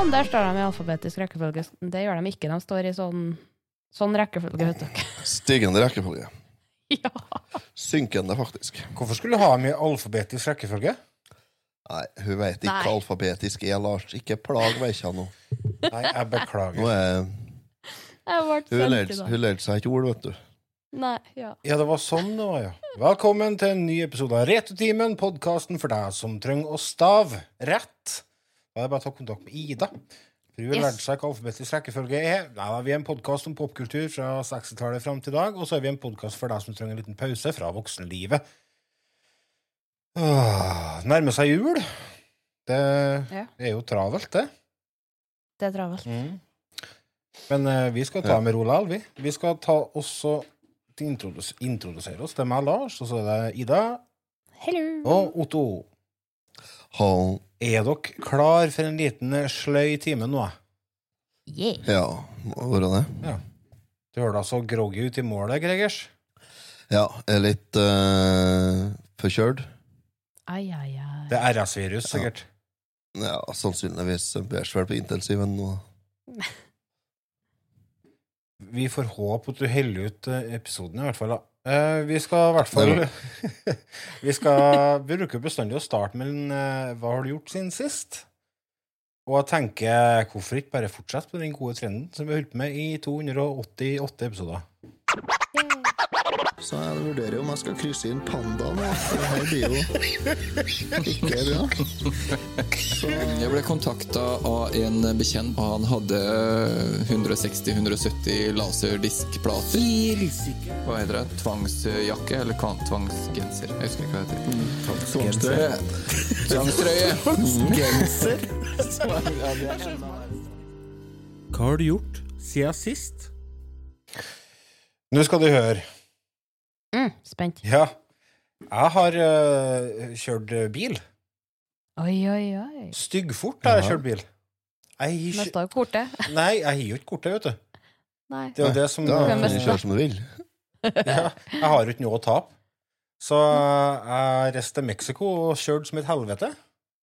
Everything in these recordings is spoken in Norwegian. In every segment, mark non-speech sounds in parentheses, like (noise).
Sånn, der står de i alfabetisk rekkefølge. Det gjør de ikke. De står i sånn, sånn rekkefølge, vet dere. (laughs) Stigende rekkefølge. Ja. Synkende, faktisk. Hvorfor skulle du ha dem i alfabetisk rekkefølge? Nei, hun vet ikke hva alfabetisk er, Lars. Ikke plag veikja nå. Nei, jeg Nå beklager. er Jeg ble Hun lærte hun lærte seg ikke ord, vet du. Nei, ja. Ja, det var sånn det var, ja. Velkommen til en ny episode av Retotimen, podkasten for deg som trenger å stave rett. Da er det bare å ta kontakt med Ida. For hun har Yes. lært seg hva alfabetisk rekkefølge er. Nei, vi er en podkast om popkultur fra 60-tallet fram til i dag, og så er vi en podkast for deg som trenger en liten pause fra voksenlivet. Åh, nærmer seg jul. Det Ja. er jo travelt, det. Det er travelt. Mm. Men uh, vi skal ta Ja. med ro likevel, vi. Vi skal ta også introdus introdusere oss. Det er meg, Lars, og så er det Ida Hello. og Otto. Ha, Er dere klar for en liten eh, sløy time nå? Yeah. ja, må være det. Du hører da så groggy ut i målet, Gregers. Ja, jeg er litt uh, forkjørt. Ai, ai, ai. Det er RS-virus, sikkert. Ja, sannsynligvis bæsj vel på intensiven nå. Vi får håpe at du holder ut eh, episoden, i hvert fall. da. Eh, vi skal i hvert fall (laughs) Vi skal vi bruker bestandig å starte med en eh, Hva har du gjort siden sist? Og jeg tenker, hvorfor ikke bare fortsette på den gode trenden som vi har holdt med i 288 episoder? Så jeg vurderer jo om jeg skal krysse inn pandaen. Det her blir jo ikke bra. Jeg ble kontakta av en bekjent, og han hadde 160-170 laserdiskplater. Hva heter det? Tvangsjakke? Eller tvangsgenser? Jeg husker ikke hva det heter. Tvangstrøye. Tvangstrøye! Hva har du gjort siden sist? Nå skal du høre. Mm, spent. Ja, jeg har uh, kjørt eh, bil. Oi, oi, oi. Styggfort har jeg kjørt bil. Jeg har ikke- kortet. (laughs) Nei, jeg har jo ikke kortet, vet du. Nei. Det er jo det som Da kan du kjøre som du vil. (laughs) ja, Jeg har jo ikke noe å tape. Så jeg reiste til Mexico og kjørte som et helvete.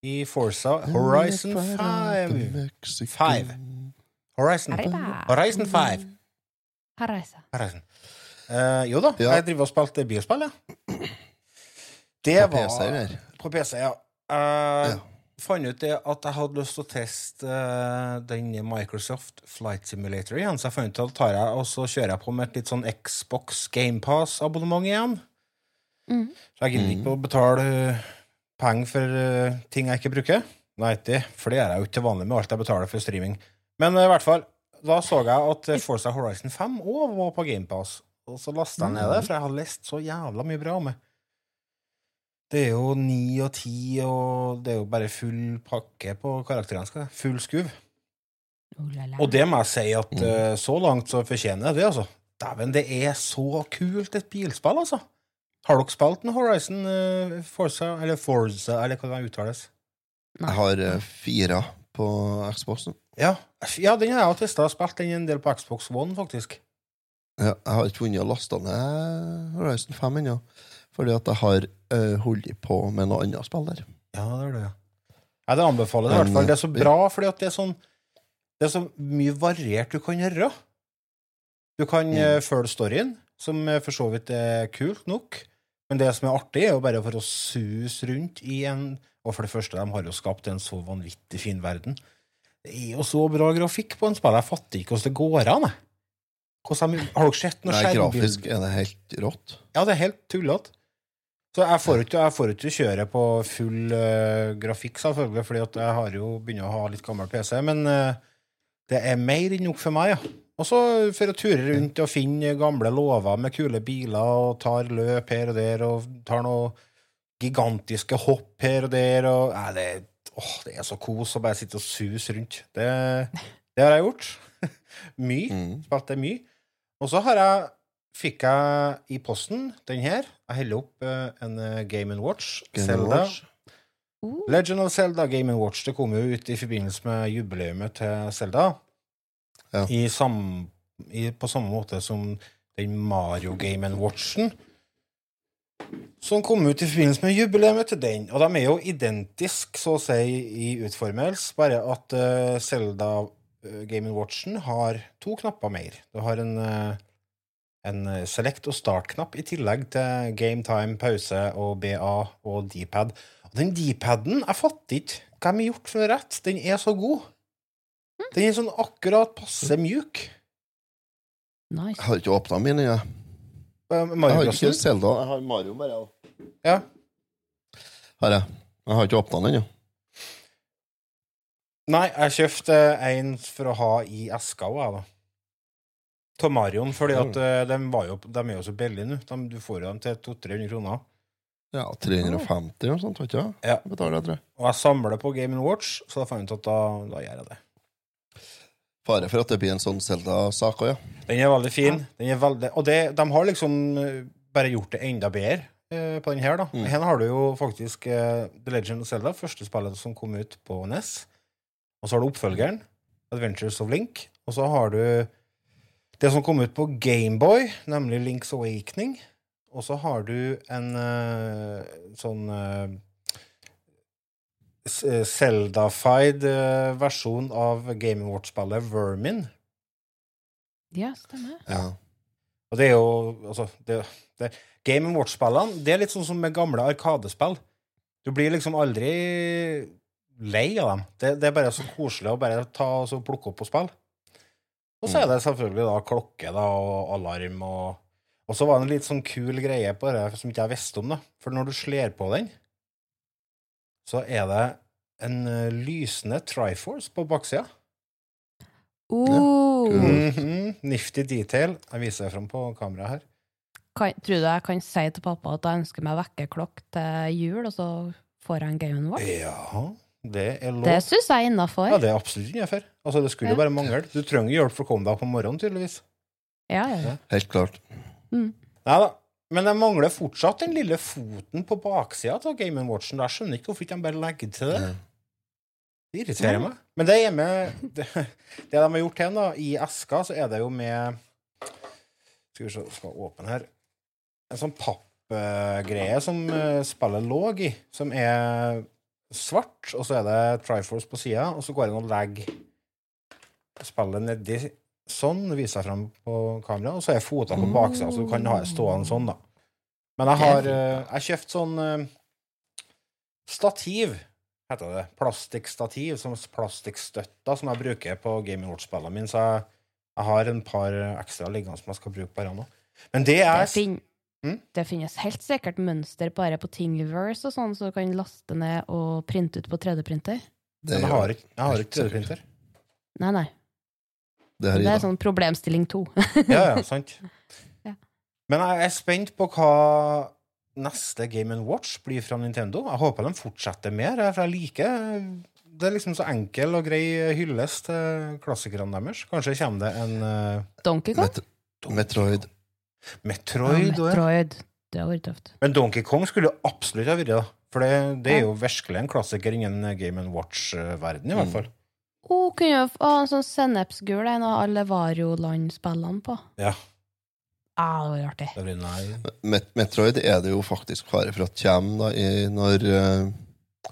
I Forza Horizon 5. 5. Horizon. 5 Horizon 5. Her reiser jeg. Horizon. Eh, jo da, Ja. jeg driver og spilte bilspill, jeg. Det På var PC, eller? På PC, ja. Jeg Ja. fant ut det at jeg hadde lyst til å teste uh, den Microsoft Flight Simulator igjen, så jeg fant ut at tar jeg og så kjører jeg på med et litt sånn Xbox GamePass-abonnement igjen. Mm. Så jeg gidder ikke å betale penger for uh, ting jeg ikke bruker. Nei, det, for det gjør jeg jo ikke til vanlig med alt jeg betaler for streaming. Men i hvert fall, da så jeg at Forza Horizon 5 òg var på GamePass. Og så lasta jeg ned det, for jeg har lest så jævla mye bra om det. Det er jo ni og ti, og det er jo bare full pakke på karakterene. skal. Full skuv. Oh. Og det må jeg si at eh, så langt så fortjener jeg det, altså. Dæven, det er så kult, et bilspill, altså. Har dere spilt en Horizon uh, Forza, eller Forza, eller hva det uttales? Nei. Jeg har uh, fire på Xboxen. Ja, ja den har jeg testa og spilt den en del på Xbox One, faktisk. Ja, jeg har ikke funnet å laste ned Horizon 5 ennå, fordi at jeg har uh, holdt på med noe annet spill der. Ja, det er det. Ja, det anbefaler jeg i hvert fall. Det er så eh, bra, fordi at det er sånn Det er så mye variert du kan gjøre. Du kan Mm. eh, følge storyen, som for så vidt er kult nok. Men det som er artig, er jo bare for å suse rundt i en Og for det første, de har jo skapt en så vanvittig fin verden. Det er jo så bra grafikk på en spill. Jeg fatter ikke hvordan det går an. jeg. Hvordan har dere sett noe skjermbilde? grafisk er det helt rått. Ja, det er helt tullete. Så jeg får ikke, jeg får ikke kjøre på full uh, grafikk, selvfølgelig, fordi jeg har jo begynner å ha litt gammel PC, men uh, det er mer enn nok for meg, ja. Og så for å ture rundt og finne gamle låver med kule biler, og tar løp her og der, og tar noe gigantiske hopp her og der, og Nei, det, åh, det er så kos å bare sitte og suse rundt. Det, Det har jeg gjort. (laughs) mye. Mm. Spilt det mye. Og så har jeg fikk jeg i posten den her. Jeg heller opp eh, en Game Game Watch. Game Zelda. Watch. Uh, Legend of Zelda Game Watch. Det kom jo ut i forbindelse med jubileumet til Zelda. Ja. I sam, i, på samme måte som den Mario Game Watchen. Som kom ut i forbindelse med jubileumet til den. Og de er jo identiske, så å si, i utformelse, bare at uh, Zelda Game Watchen har to knapper mer. Du har en, eh, en eh, select- og start-knapp i tillegg til game time, pause og BA og D-pad. Og den D-paden, jeg fatter ikke hva de har gjort for noe rett. Den er så god. Den er sånn akkurat passe mjuk. nice. Jeg har ikke åpna min jeg. Jeg har ikke. Zelda. Jeg har Mario bare. Ja. Har jeg. Jeg har ikke åpna den ennå. Nei, jeg kjøpte en for å ha i eska òg, jeg, da. Av Marion, fordi at eh, de, var jo, de er jo så billige nå. De, du får dem til 200-300 kroner. Ja, 350 eller noe sånt, vet du? Ja. Betaler jeg, tror jeg. Og jeg samler på Game Watch, så da fant jeg ut at da, da gjør jeg det. Fare for at det blir en sånn Zelda-sak òg, ja. Den er veldig fin. Den er veldig, og det, de har liksom eh, bare gjort det enda bedre eh, på den her, da. Mm. Her har du jo faktisk eh, The Legend of Zelda, første spillet som kom ut på NES. Og så har du oppfølgeren, Adventures of Link. Og så har du det som kom ut på Gameboy, nemlig Links Awakening. Og så har du en uh, sånn uh, eh, Zelda-fied eh, versjon av Game Watch-spillet Vermin. Ja, stemmer. ja. Og det er jo altså, det, det, Game Watch-spillene det er litt sånn som med gamle Arkadespill. Du blir liksom aldri lei av dem. Det, det er bare så koselig å bare ta og så plukke opp og spille. Og så er det selvfølgelig da klokke da, og alarm og Og så var det en litt sånn kul greie på det som ikke jeg visste om. da. For når du slår på den, så er det en eh, lysende Triforce på baksida. Uh, Mm -hmm. Nifty detail. Jeg viser det fram på kameraet her. kan, tror du jeg kan si til pappa at jeg ønsker meg vekkerklokk til jul, og så får jeg en Game Watch? Ja, det er lov. Det syns jeg er innafor. Ja, det er absolutt innenfor. Altså, det skulle jo Ja. bare mangle. Du trenger hjelp for å komme deg opp om morgenen, tydeligvis. Ja, ja, ja. Helt klart. Mm. Nei da. Men jeg mangler fortsatt den lille foten på baksida av Game Watchen. Jeg skjønner ikke hvorfor ikke de bare legger til det. Det irriterer meg. Men det er med (laughs) Det, det de har gjort her, da, i eska, så er det jo med Skal vi se, skal åpne her. En sånn pappgreie som eh, spillet lå i, som er svart, og så er det Triforce på sida, og så går det an å legge spillet nedi sånn, viser jeg frem på kamera, og så er føttene på baksida, så du kan ha det stående sånn, da. Men jeg har eh, Jeg kjøpt sånn eh, stativ, heter det. Plastikkstativ, som plastikkstøtter, som jeg bruker på Game Watch-spillene mine, så jeg, jeg har en par ekstra liggende som jeg skal bruke på her nå. Men det er Det, fin Mm? det finnes helt sikkert mønster bare på Thingiverse og sånn, så du kan laste ned og printe ut på 3D-printer. Men jeg har ikke, jeg har ikke 3D-printer. Nei, nei. Det her Det er sånn problemstilling to. (laughs) Ja, ja, sant. Ja. Men jeg er spent på hva neste Game Watch blir fra Nintendo. Jeg håper de fortsetter mer, for jeg liker Det er liksom så enkel og grei hyllest til klassikerne deres. Kanskje kommer det en uh, Donkey Kong? Met Metroid. Metroid. ja, ja. Metroid. Det hadde vært tøft. Men Donkey Kong skulle absolutt ha vært det. For det, det er jo virkelig en klassiker innen Game Watch-verden, i hvert Mm. fall. Oh, kunne jo ha en sånn sennepsgul en av alle Vario-land-spillene på. Ja. Ah, det var artig. Det blir nei. Met Metroid er det jo faktisk fare for at kommer da, i, når uh,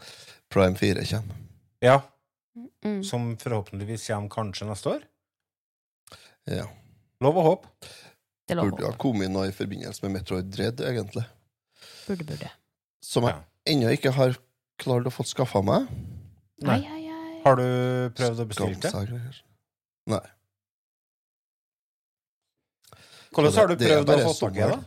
Prime 4 kommer. Ja, Mm. som forhåpentligvis kommer kanskje neste år. Ja. Lov og håp. Det Burde ha kommet noe i forbindelse med Metroid Dread, egentlig. Burde, burde. Som jeg Ja. ennå ikke har klart å få skaffa meg. Nei. Ai, ai, ai. Har du prøvd å bestille det? Nei. Hvordan har du prøvd å få tak i det?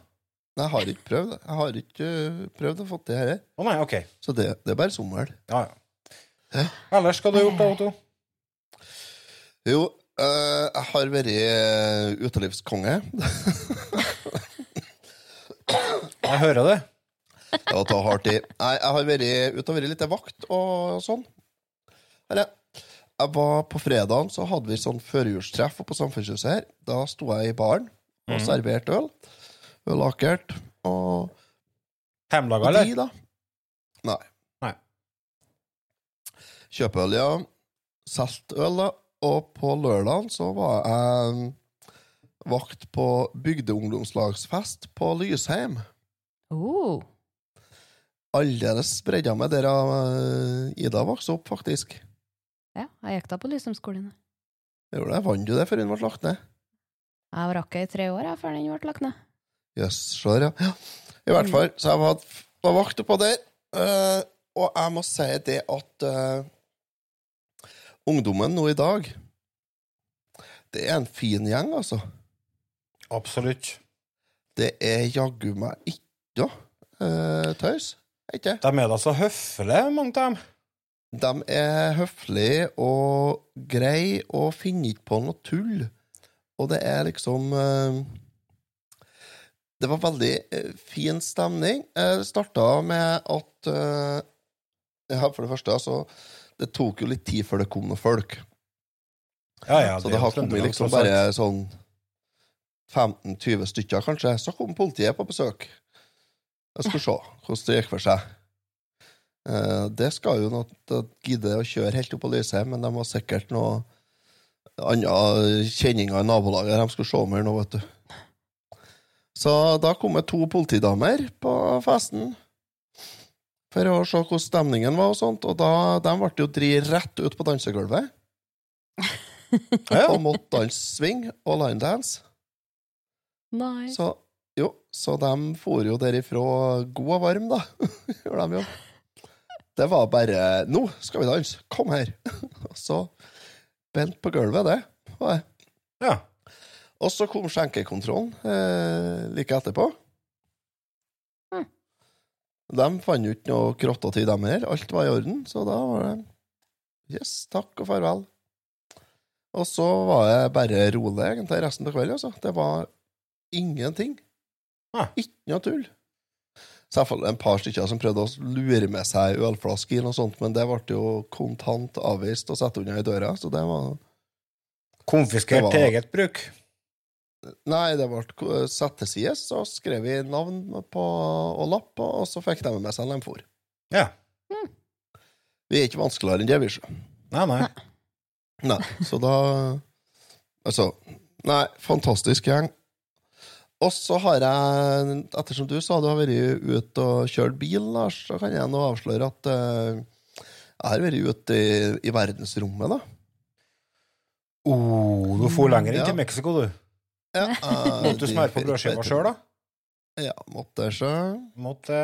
Nei, Jeg har ikke prøvd. Jeg har ikke eh, prøvd å få det her. Å nei, ok. Så det, det er bare sommer. Ja, ja. Hæ? Ellers, hva har du gjort da, Otto? Jo, eh, jeg har vært eh, utelivskonge. Jeg hører det. Det var ta hardt i. Nei, jeg har vært ute og vært litt vakt og sånn. Her er. jeg var på fredagen, så hadde vi sånn førjulstreff på Samfunnshuset her. Da sto jeg i baren og serverte øl. Ølakert. Og Hjemmelaga, de, eller? da? Nei. Nei. Kjøpeøl, ja. Solgt øl, da. Og på lørdagen så var jeg mm, vakt på bygdeungdomslagsfest på Lysheim. Oh. Aldeles bredda meg der eh, Ida vokste opp, faktisk. Ja, jeg gikk da på Lysheimskolen. Gjorde det? Vant du det før hun ble lagt ned? Jeg rakk i tre år jeg, før den ble lagt ned. Jøss, yes, ja. ja. I hvert fall, så jeg var, var vakt oppå der. Uh, og jeg må si det at eh, ungdommen nå i dag Det er en fin gjeng, altså. Absolutt. Det er jaggu meg ikke uh, tøys. Ikke? De er da så høflige, mange av dem. De er høflige og greie og finner ikke på noe tull. Og det er liksom eh, Det var veldig eh, fin stemning. Det starta med at Ja, for det første, altså Det tok jo litt tid før det kom noen folk. Ja, ja, Så det, det har kommet liksom bare sånn 15-20 stykker, kanskje. Så kom politiet på besøk. Jeg skulle se hvordan det gikk for seg. Eh, Det skal jo noe gidde å kjøre helt opp på Lyse, men de har sikkert noe andre kjenninger i nabolaget de skulle se mer nå, vet du. Så da kom det to politidamer på festen for å se hvordan stemningen var, og sånt, og da, de ble jo dri rett ut på dansegulvet (laughs) og måtte danse swing og linedance. Nei. Så jo, så de for jo derifra god og varm, da. (laughs) Gjorde de jo. Det var bare 'Nå skal vi danse! Kom her!' Og (laughs) så bent på gulvet, det. var jeg. ja. Og så kom skjenkekontrollen eh, like etterpå. De fant jo ikke noe krotter i dem her. Alt var i orden, så da var det Yes, takk og farvel. Og så var jeg bare rolig egentlig resten av kvelden. Altså. Det var ingenting. Ah. Ikke noe tull. Selvfølgelig en par stykker som prøvde å lure med seg ølflaske og sånt, men det ble jo kontant avvist og satt unna i døra, så det var Konfiskert til eget bruk. Nei, det ble satt til side, så skrev vi navn på, og lapp, og så fikk de med seg en for. Ja. Vi er ikke vanskeligere enn det, vi, sjø. Nei, nei. Nei, så da Altså, nei, fantastisk gjeng. Og så har jeg, ettersom du sa du har vært ute og kjørt bil, Lars, så kan jeg nå avsløre at uh, jeg har vært ute i, i verdensrommet, da. Oh, du for lenger inn Ja. til Mexico, du. Ja, (laughs) Måtte du smøre på brødskiva sjøl, da? Ja, måtte så. Måtte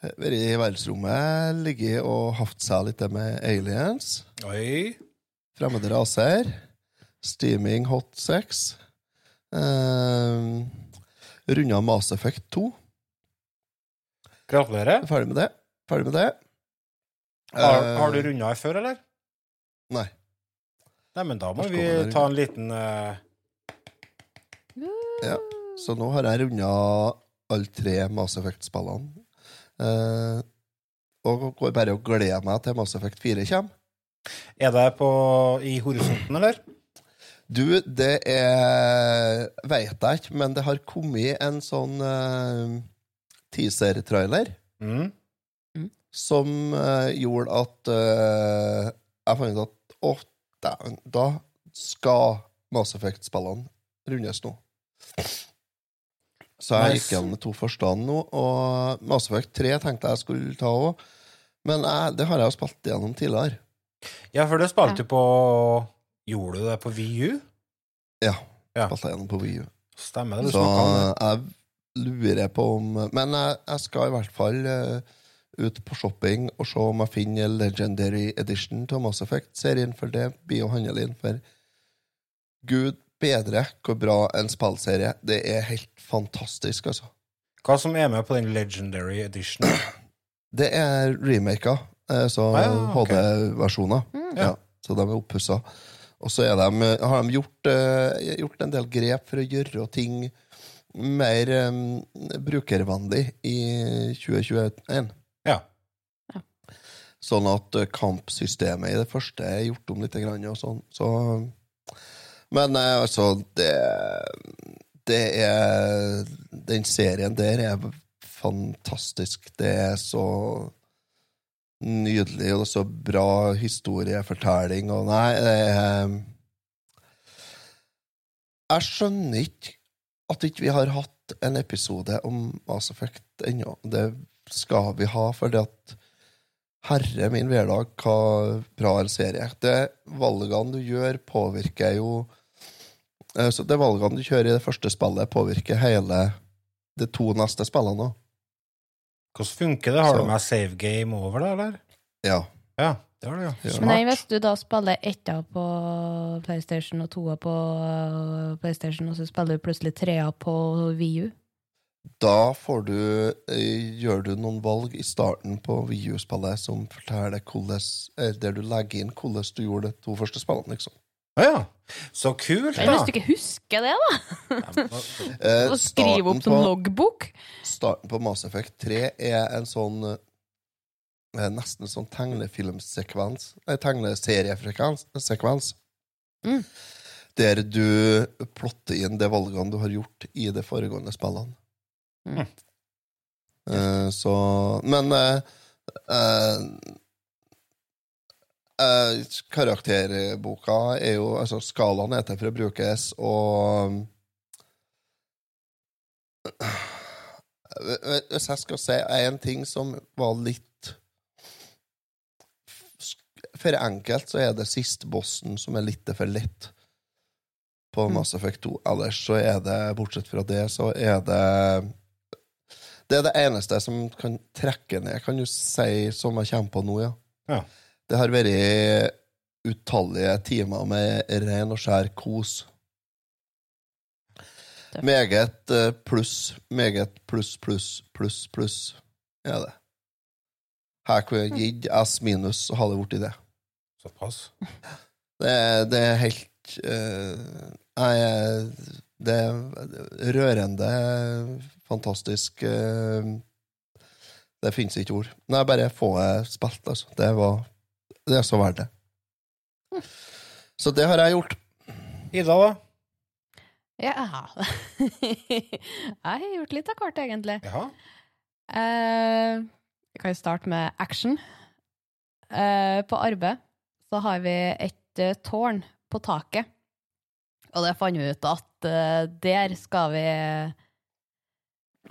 Vært i verdensrommet, ligget og hatt seg litt med aliens. Oi. Fremmede raser. Steaming hot sex. Uh, Runda Mass Effect 2. Gratulerer. Ferdig med det. Ferdig med det. Har, Eh, har du runda her før, eller? Nei. Nei, men da må vi ta en liten eh, Ja. Så nå har jeg runda alle tre Mass Effect-spillene. Eh, og går bare og gleder meg til Mass Effect 4 kommer. Er det på, i horisonten, eller? Du, det er Veit jeg ikke, men det har kommet en sånn uh, teaser-trailer Mm. som eh, gjorde at eh, jeg fant ut at å, da, da skal Mass Effect-spillene rundes nå. Så jeg gikk gjennom de to første nå, og Mass Effect 3 tenkte jeg skulle ta òg. Men jeg, det har jeg jo spilt gjennom tidligere. Ja, for det spilte jo på Gjorde du det på VU? Ja. Ja. Spilte jeg gjennom på Wii U. Stemmer det? Du Så jeg lurer på om Men jeg, jeg skal i hvert fall eh, ut på shopping og se om jeg finner Legendary Edition til Mass Effect-serien, for det blir jo handla inn for Gud bedre hvor bra en spillserie Det er helt fantastisk, altså. Hva som er med på den Legendary Edition? (clears throat) Det er remaker, eh, så Ah, ja, okay. HD-versjoner. Ja, så de er oppussa. Og så er de, har de gjort, eh, gjort en del grep for å gjøre ting mer um, brukervennlig i 2021. Ja. Sånn at eh, kampsystemet i det første er gjort om litt. Grann, og sånn. Så, men eh, altså, det Det er Den serien der er fantastisk. Det er så nydelig, og så bra historiefortelling, og nei, det er Jeg skjønner ikke at ikke vi har hatt en episode om Mass Effect ennå. Det skal vi ha, fordi at Herre min hverdag, hva bra en serie. Det valgene du gjør, påvirker jo eh, Så det valgene du kjører i det første spillet, påvirker hele de to neste spillene òg. Hvordan funker det? Har Så- du med save game over, da, eller? Ja. Ja, det har du, ja. Men nei, hvis du da spiller etta på PlayStation og toa på uh, PlayStation, og så spiller du plutselig trea på VU Da får du, eh, gjør du noen valg i starten på VU-spillet som forteller hvordan, eh, der du legger inn hvordan du gjorde de to første spillene. liksom. Å ja. Så kult, da! hvis du ikke husker det, da, (laughs) Eh, og skriver opp som loggbok Starten på Mass Effect 3 er en sånn eh, Nesten en sånn tegnefilmsekvens Nei, tegneseriefrekvens Mm. Der du plotter inn de valgene du har gjort i de foregående spillene. Mm. Eh, så Men eh, eh, eh, Karakterboka er jo Altså, skalaen er til for å brukes, og Hvis jeg skal si én ting som var litt For enkelt, så er det sistbossen som er litt for lett på Mm. Mass Effect 2. Ellers så er det, bortsett fra det, så er det Det er det eneste som kan trekke ned, kan du si, som jeg kommer på nå, ja. Ja. Det har vært utallige timer med ren og skjær kos. Det- Meget eh, pluss, meget pluss, pluss, pluss, pluss er det. Her kunne jeg gitt S minus og ha det borti det. Såpass. Det, det er helt uh, Nei, eh, det er rørende, fantastisk uh, Det fins ikke ord. Nei, bare få det spilt, altså. Det var Det er så verdt det. Så det har jeg gjort. Ida, da? Ja. (laughs) jeg har gjort litt av hvert, egentlig. Ja. Eh, jeg kan jo starte med action. Eh, på arbeid så har vi et eh, tårn på taket. Og det fant vi ut at eh, der skal vi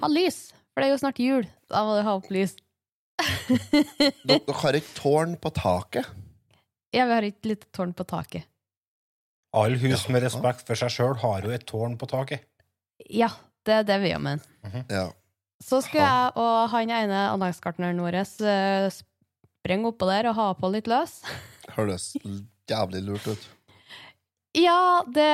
ha lys. For det er jo snart jul. Da må du ha opp lys. Dere, har et tårn på taket. ja, vi har et lite tårn på taket. Alle hus med respekt for seg sjøl har jo et tårn på taket. Ja, det er det vi gjør med den. Ja. Så skulle jeg og han ene anleggsgartneren vår eh, sprenge oppå der og ha på litt løs. (laughs) Høres jævlig lurt ut. Ja, det,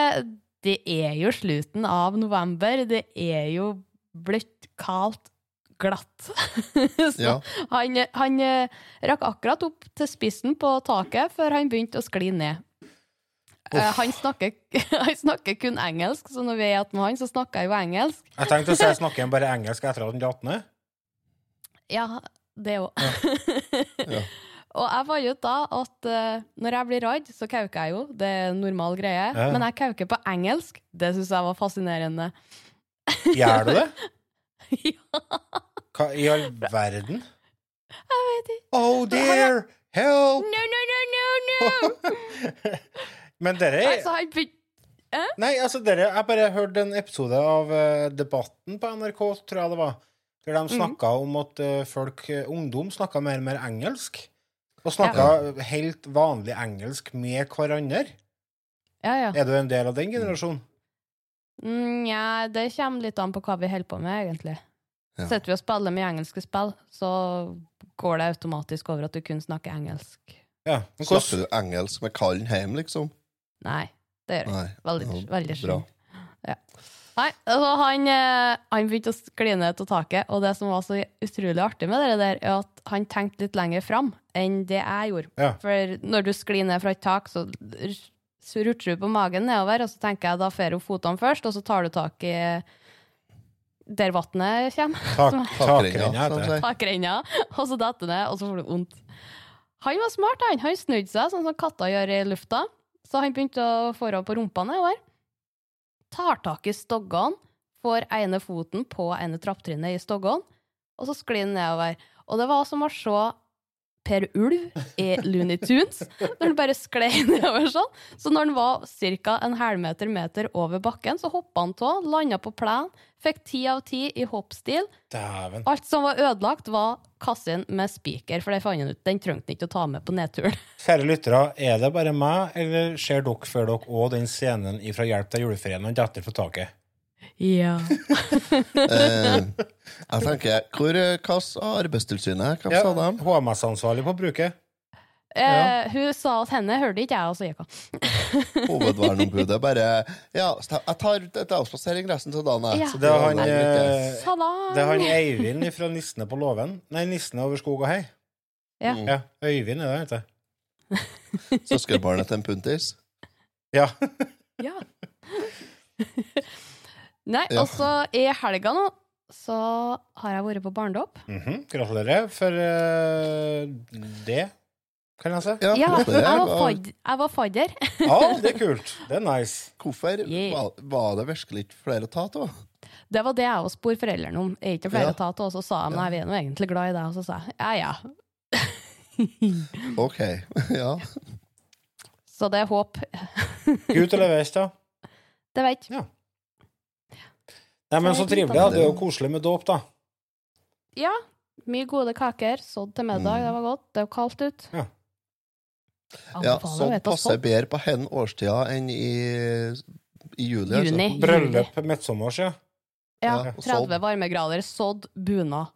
det er jo slutten av november. Det er jo bløtt, kaldt glatt. (laughs) Så Ja. han, han eh, rakk akkurat opp til spissen på taket før han begynte å skli ned. Eh, han, snakker, (laughs) han snakker kun engelsk, så når vi er med han, så snakker jeg jo engelsk. Jeg tenkte å si jeg (laughs) snakker bare engelsk etter at han datt ned. Ja, det òg. Ja. Og jeg fant ut da at uh, når jeg blir redd, så kauker jeg jo. Det er en normal greie. Ja. Men jeg kauker på engelsk. Det syns jeg var fascinerende. Gjør du det? (laughs) ja. Hva i all verden? Jeg vet ikke. Oh dear! Help! No, no, no, no, no! (laughs) Men dere altså, han eh? Nei, altså dere, jeg bare hørte en episode av uh, Debatten på NRK, tror jeg det var, der de snakka om at uh, folk, eh, ungdom snakka mer og mer engelsk. Og snakka helt vanlig engelsk med hverandre. Ja, ja. Er du en del av den generasjonen? Mm, det kommer litt an på hva vi holder på med, egentlig. Ja. Sitter vi og spiller med engelske spill, så går det automatisk over at du kun snakker engelsk. Ja. Men Snakker du engelsk med kallen hjem, liksom? Nei, det gjør jeg ikke. Veldig, Ja, veldig sjelden. Ja. Nei, altså han, eh, han begynte å kline til taket, og det som var så utrolig artig med det der, er at han tenkte litt lenger fram enn det jeg gjorde. Ja. For når du sklir ned fra et tak, så rutsjer du på magen nedover, og så tenker jeg da får hun fotene først, og så tar du tak i der vannet kommer, (laughs) (laughs) tak, Takrenna, Tak heter det. takrenna, og så detter ned, og så får du vondt. Han var smart, han. Han snudde seg, sånn som katter gjør i lufta. Så han begynte å få henne på rumpa nedover. Tar tak i stoggene, får ene foten på ene trapptrinnet i stoggene, og så sklir han nedover. Og det var som å se Per Ulv i Looney Tunes, når han bare sklei nedover sånn. Så når han var ca. en halvmeter meter over bakken, så hoppa han av, landa på plenen, fikk ti av ti i hoppstil. Dæven. Alt som var ødelagt, var kassen med spiker, for det fant han ut. Den trengte han ikke å ta med på nedturen. Kjære lyttere, er det bare meg, eller ser dere før dere òg den scenen fra Hjelp til juleferien han detter fra taket? Ja. (laughs) Eh, jeg tenker, hvor, eh, hva sa Arbeidstilsynet? Hva sa de? HMS-ansvarlig på bruket. Eh, hun sa at henne hørte ikke jeg, og så gikk hun. Hovedverneombudet bare Ja, jeg tar et avspasering resten av dagen, jeg. Ja. Det er han, eh, det er han Eivind fra Nissene på låven. Nei, Nissene over skog og hei. Ja. Mm. Ja, Øyvind er det, vet du. Søskenbarnet til en puntis. Ja. Ja. (laughs) Nei, Ja. altså i helga nå, så har jeg vært på barnedåp. Mm -hmm. Gratulerer for uh, det, kan jeg si. Ja, Ja, jeg var, fad jeg var fadder. (laughs) Ja, det er kult. Det er nice. Hvorfor Yeah. var, var det virkelig ikke flere å ta av? Det var det jeg også spurte foreldrene om. Er ikke flere Ja. å ta av? Og så sa de nei, vi er nå egentlig glad i deg. Og så sa jeg ja, ja. (laughs) OK. (laughs) Ja. Så det er håp. Gutt eller vest, da? Det vet Ja. Nei, men så trivelig. Ja. Det er jo koselig med dåp, da. Ja. Mye gode kaker. Sådd til middag. Mm. Det var godt. Det er jo kaldt ut. Ja. ja Anbefaler å så vite passer bedre på hen årstida enn i, i juli. altså. Juni. Bryllup midtsommers, ja. Ja, Ja, 30 varmegrader, sådd, bunad.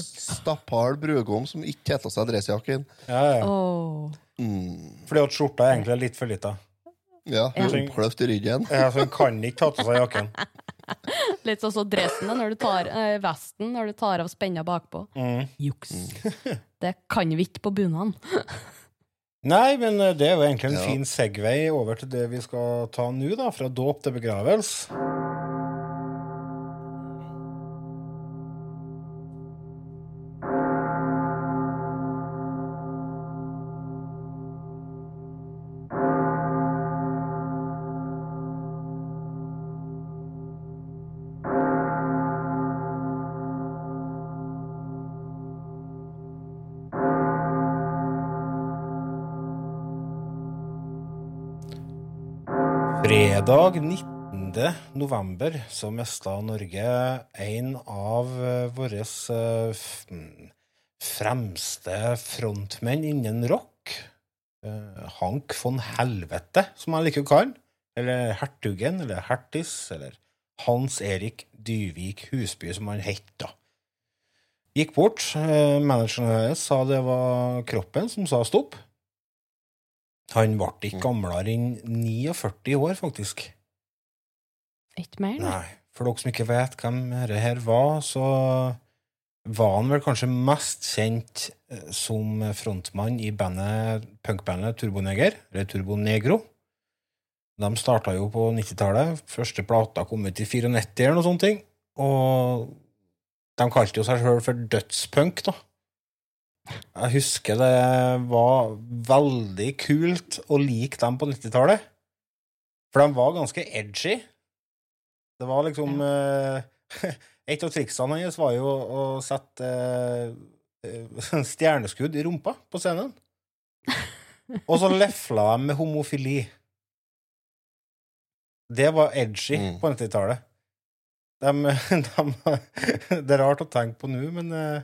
Stappal brudgom som ikke tar seg dressjakken. ja, ja. Oh. Mm. Fordi at skjorta er egentlig litt for lita. Ja, Ja. oppkløft i ryggen. Ja, så hun kan ikke ta av seg jakken. (laughs) (laughs) Litt sånn som dressen når du tar eh, vesten når du tar av spenna bakpå. Mm. Juks. (laughs) Det kan vi ikke på bunaden. (laughs) Nei, men eh, det er jo egentlig en Ja. fin Segway over til det vi skal ta nå, da. Fra dåp til begravelse. Fredag 19. november så mista Norge en av eh, våre eh, mm, fremste frontmenn innen rock. Eh, Hank von Helvete, som jeg liker å kalle. Eller Hertugen, eller Hertis, eller Hans Erik Dyvik Husby, som han het da. Gikk bort. Manageren hennes sa det var kroppen som sa stopp. Han ble ikke gamlere enn 49 år, faktisk. Ikke mer, nei. For dere som ikke vet hvem dette her var, så var han vel kanskje mest kjent eh, som frontmann i bandet, punkbandet Turboneger, eller Turbonegro. De starta jo på 90-tallet. Første plata kom ut i 94 eller noe sånt. Og de kalte jo seg sjøl for dødspunk, da. Jeg husker det var veldig kult å like dem på 90-tallet. For de var ganske edgy. Det var liksom eh, (laughs) Et av triksene hans var jo å sette uh, (laughs) stjerneskudd i rumpa på scenen. (laughs) Og så lefla de med homofili. Det var edgy Mm. på 90-tallet. De, de, det er rart å tenke på nå, men eh,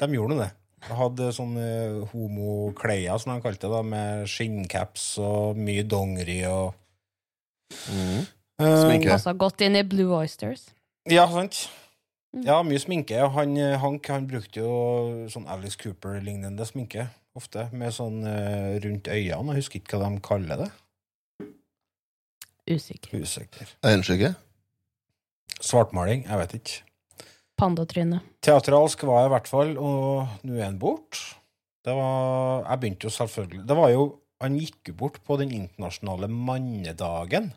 de gjorde nå det. De hadde sånne homokleier, som de kalte det, da, med skinncaps og mye dongeri og Mm. Eh, Sminke. Passa godt inn i Blue Oysters. Ja, sant. Mm. Ja, mye sminke. Han, eh, Hank han brukte jo sånn Alice Cooper-lignende sminke, ofte, med sånn uh, rundt øynene. Jeg husker ikke hva de kaller det. Usikker. Usikker. Øyenskygge? Svartmaling? Jeg vet ikke. Pandatryne. Teatralsk var jeg i hvert fall, og nå er han bort. Det var Jeg begynte jo selvfølgelig Det var jo Han gikk jo bort på den internasjonale mannedagen.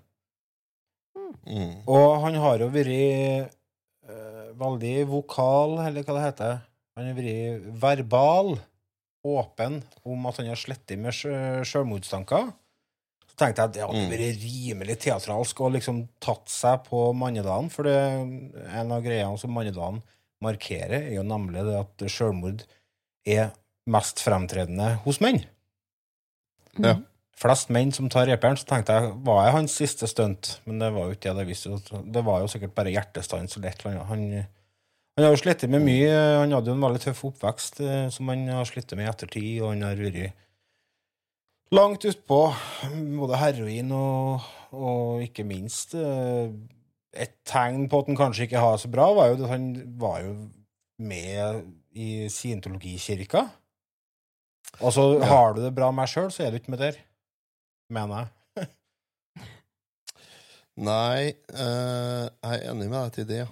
Mm. Og han har jo vært eh, veldig vokal, eller hva det heter. Han har vært verbal åpen om at han har slettet med sjø- sjølmordstanker, så tenkte jeg at det hadde vært rimelig teatralsk og liksom tatt seg på mannedagen. For det, en av greiene som mannedagen markerer, er jo nemlig det at selvmord er mest fremtredende hos menn. Ja. Flest menn som tar reperen, så tenkte jeg var jeg hans siste stunt, men det var jo ikke det. Det, visste det var jo sikkert bare hjertestans eller et eller annet. Han, han har jo slitt med mye. Han hadde jo en veldig tøff oppvekst eh, som han har slitt med i ettertid, og han har vært langt utpå både heroin og, og ikke minst eh, Et tegn på at han kanskje ikke har det så bra, var jo at han var jo med i scientologikirka. Altså, Ja. har du det bra med deg sjøl, så er du ikke med der. Mener jeg. (laughs) Nei, eh, jeg er enig med deg til det. ja.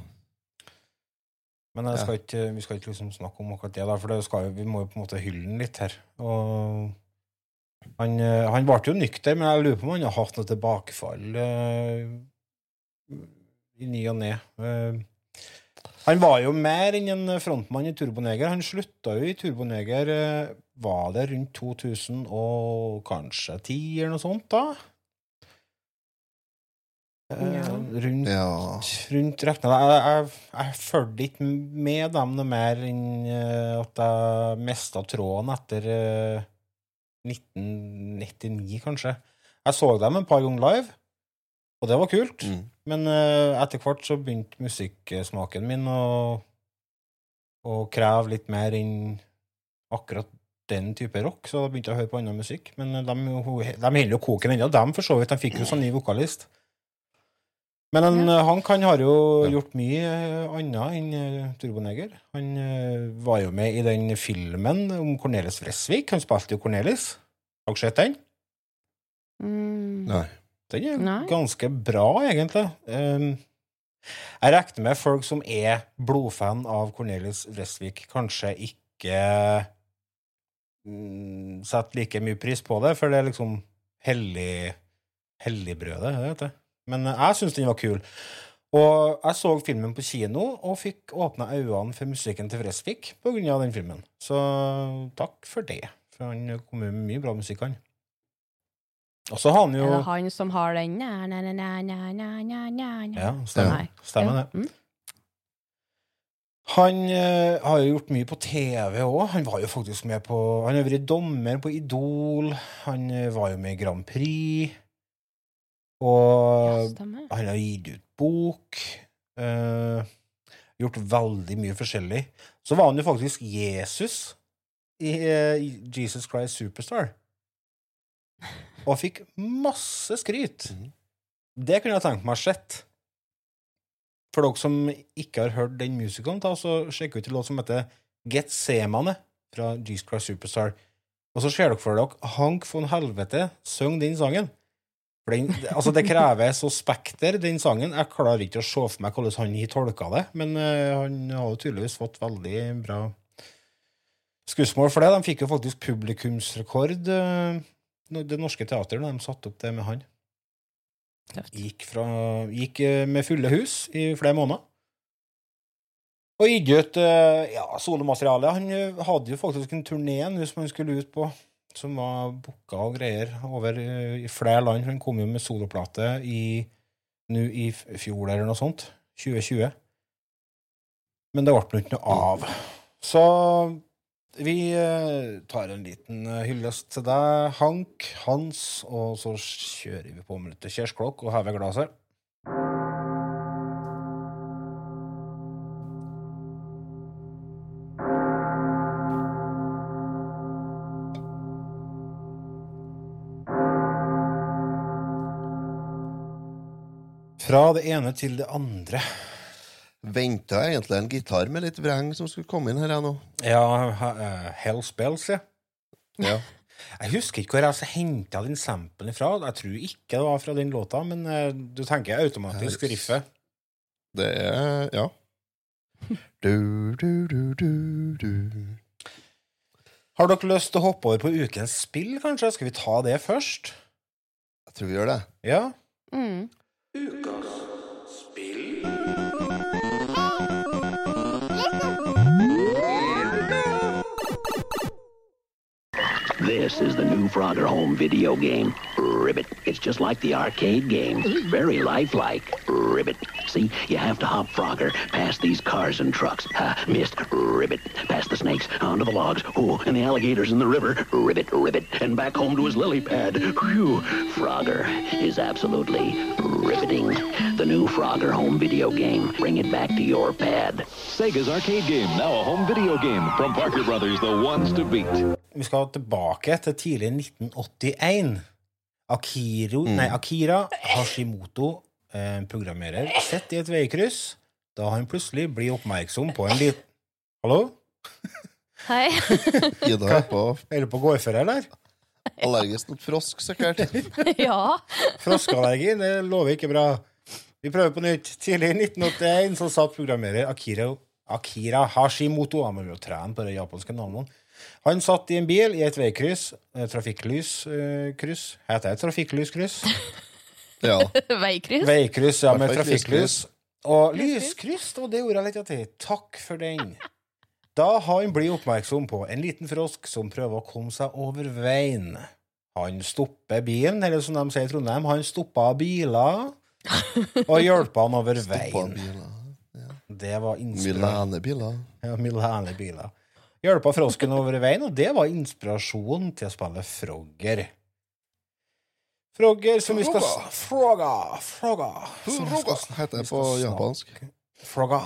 Men skal ikke, vi skal ikke liksom snakke om akkurat det, der, for det skal vi må jo på en måte hylle den litt her. Og han, eh, han ble jo nykter, men jeg lurer på om han har hatt noe tilbakefall uh, i ny og ne. Uh, han var jo mer enn en frontmann i Turboneger. Han slutta jo i Turboneger uh, Var det rundt 2000 og kanskje 10 eller noe sånt, da? Ja. Rundt Ja. rundt. Jeg, jeg, jeg fulgte ikke med dem noe mer enn at jeg mista tråden etter 1999, kanskje. Jeg så dem et par ganger live, og det var kult. Mm. Men uh, etter hvert så begynte musikksmaken min å, å kreve litt mer enn akkurat den type rock, så da begynte jeg å høre på annen musikk. Men eh, de, de holder jo koken ennå, dem for så vidt. De fikk jo sånn ny vokalist. Men han, han kan har jo Ja. gjort mye eh, annet enn eh, Turboneger. Han eh, var jo med i den filmen om Cornelis Vresvik. Han spilte jo Cornelis. Har dere sett den? Mm. Nei. Den er Nei. ganske bra, egentlig. Um, jeg regner med folk som er blodfan av Cornelis Vresvik, kanskje ikke mm, setter like mye pris på det, for det er liksom hellig helligbrødet, det heter det. Men jeg syns den var kul. Og jeg så filmen på kino og fikk åpna øynene for musikken til Fresvik pga. den filmen. Så takk for det. For han kom med mye bra musikk, han. Og så har han jo Er det han som har den na, na, na, na, na, na, na. Ja, stemmer, stemmer det. Mm. Han eh, har jo gjort mye på TV òg. Han var jo faktisk med på Han har vært dommer på Idol. Han eh, var jo med i Grand Prix. Og han har gitt ut bok. Uh, gjort veldig mye forskjellig. Så var han jo faktisk Jesus i uh, Jesus Christ Superstar. Og fikk masse skryt. Mm. Det kunne jeg tenkt meg sett. For dere som ikke har hørt den musikalen, ta, så sjekk ut en låt som heter Get Semane fra Jesus Christ Superstar. Og så ser dere for dere Hank von Helvete synge den sangen. For den, altså det krever så spekter, den sangen. Jeg klarer ikke å se for meg hvordan han tolka det, men eh, han har jo tydeligvis fått veldig bra skussmål for det. De fikk jo faktisk publikumsrekord, eh, Det Norske Teatret, da de satte opp det med han. Gikk, fra, gikk eh, med fulle hus i flere måneder. Og gitt ut ja, solomateriale. Han hadde jo faktisk en turné som han skulle ut på, som var booka og greier over eh, i flere land. Han kom jo med soloplate i nå i fjor eller noe sånt. 2020. Men det ble nå ikke noe av. Så vi eh, tar en liten eh, hyllest til deg, Hank, Hans, og så kjører vi på med litt kjærsklokk og hever glasset. Fra det ene til det andre. Venta egentlig en gitar med litt vreng som skulle komme inn her, nå. Ja, eh, Hell Spells, ja. Ja. (laughs) Jeg husker ikke hvor jeg henta den samplen ifra. Jeg tror ikke det var fra den låta, men eh, du tenker automatisk riffet. Det er Ja. Du, du, du, du, du. Har dere lyst til å hoppe over på ukens spill, kanskje? Skal vi ta det først? Jeg tror vi gjør det. Ja. Mm. This is the new Frogger Home video game, Ribbit. It's just like the arcade game. very lifelike. Ribbit. See, you have to hop Frogger past these cars and trucks. Ha, missed. Ribbit. Past the snakes, onto the logs, oh, and the alligators in the river. Ribbit, ribbit, and back home to his lily pad. Phew. Frogger is absolutely riveting. The new Frogger Home video game. Bring it back to your pad. Sega's arcade game, now a home video game from Parker Brothers, the ones to beat. Vi skal tilbake til tidlig 1981. Akiro, nei, Akira Hashimoto, eh, programmerer, sitter i et veikryss da han plutselig blir oppmerksom på en liten Hallo? Hei. (laughs) Ida er på Er du på gårdføre, eller? allergisk mot frosk, sikkert. (laughs) ja. Froskeallergi, det lover ikke bra. Vi prøver på nytt. Tidlig i 1981 så satt programmerer Akira, Akira Hashimoto Han må jo trene på de japanske navnene. Han satt i en bil i et veikryss. eh, Trafikklyskryss. Heter det trafikklyskryss? (laughs) Ja. Veikryss. Veikryss, ja, med trafikklys. Og lyskryss, og det ordet jeg lette etter. Takk for den. Da han blir oppmerksom på en liten frosk som prøver å komme seg over veien. Han stopper bilen, eller som de sier i Trondheim, han stoppa biler og hjelper han over Stoppa veien. biler. Det var inspirasjon. Milenebiler. Ja, milene biler. Hjelpa frosken over veien, og det var inspirasjonen til å spille Frogger. Frogger, som vi skal Frogga! Frogga! skal- heter det på japansk. Frogga.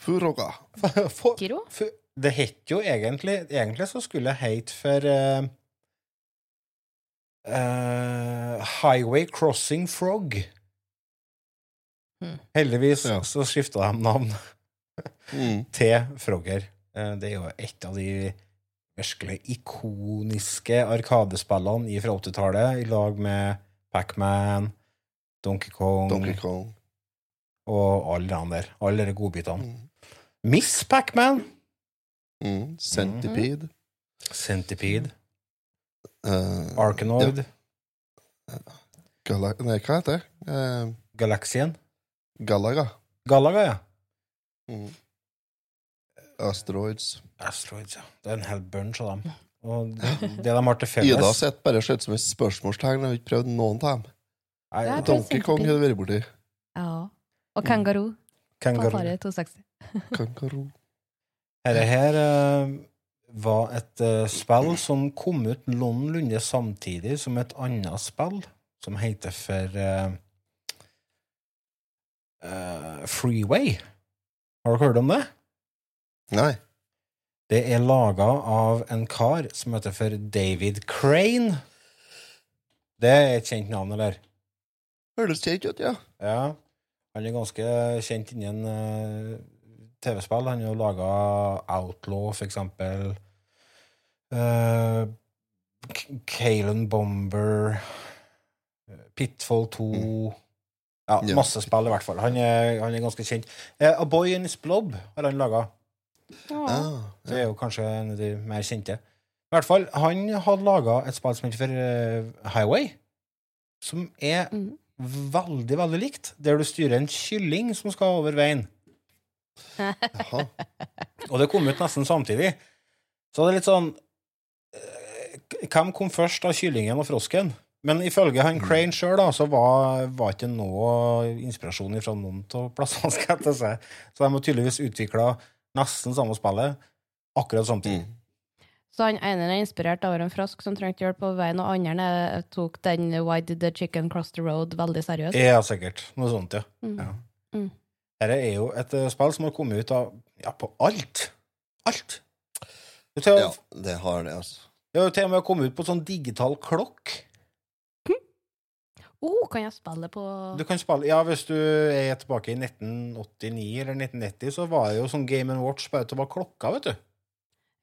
Furoga. (laughs) For, Kiro? det het jo egentlig Egentlig så skulle det hete for uh, uh, Highway Crossing Frog. Hmm. Heldigvis Ja. så skifta de navn Mm. (laughs) til Frogger. Eh, Det er jo et av de virkelig ikoniske arkadespillene fra 80-tallet, i lag med Pacman, Donkey Kong Donkey Kong. og alle de der. Alle de godbitene. Mm. Miss Pacman! Mm. Centipede. Centipede. Uh, Arkanoid. Gala Nei, hva heter det? Uh, Galaxien. Galaga. Galaga, ja. Mm. Asteroids. Asteroids, ja. Det er en hel bunch av dem. Og det de har til felles Ida sitter bare og ser ut som et spørsmålstegn. Jeg har ikke prøvd noen av dem. Nei, Ja, Donkey Kong har du vært borti. Ja. Og kangaroo. Kangaroo. Atari 260. (laughs) Kangaroo. Dette her uh, var et uh, spill som kom ut noenlunde samtidig som et annet spill, som heter for uh, eh, Freeway. Har dere hørt om det? Nei. Det er laga av en kar som heter for David Crane. Det er et kjent navn, eller? Høres kjent ut, ja. Ja. Han er ganske kjent innen uh, TV-spill. Han har laga Outlaw, for eksempel. Uh, Kalen Bomber. Pitfall 2 Ja, Ja. masse spill, i hvert fall. Han er, han er ganske kjent. Uh, A Boy in His Blob har han laga. Ah, Det er jo kanskje en av de mer kjente. I hvert fall, han hadde laga et spill som heter for uh, Highway, som er mm. veldig, veldig likt, der du styrer en kylling som skal over veien. Jaha. Og det kom ut nesten samtidig. Så det er litt sånn eh, Hvem kom først av kyllingen og frosken? Men ifølge han Crane sjøl så var, var ikke noe inspirasjon fra noen av plassene. skal jeg til å si. Så de har tydeligvis utvikla nesten samme spillet akkurat samtidig. Mm. Så han ene er inspirert av en frosk som trengte hjelp på veien, og andre tok den Why did the chicken cross the road veldig seriøst. Ja, sikkert. Noe sånt, ja. Mm. ja. Mm. Dette er jo et eh, spill som har kommet ut av ja, på alt. Alt. Det har Ja, det har det, altså. det har til og med kommet ut på sånn digital klokk. Oh, kan jeg spille på Du kan spille, ja, Hvis du er tilbake i 1989 eller 1990, så var det jo sånn Game Watch bare til å være klokka, vet du.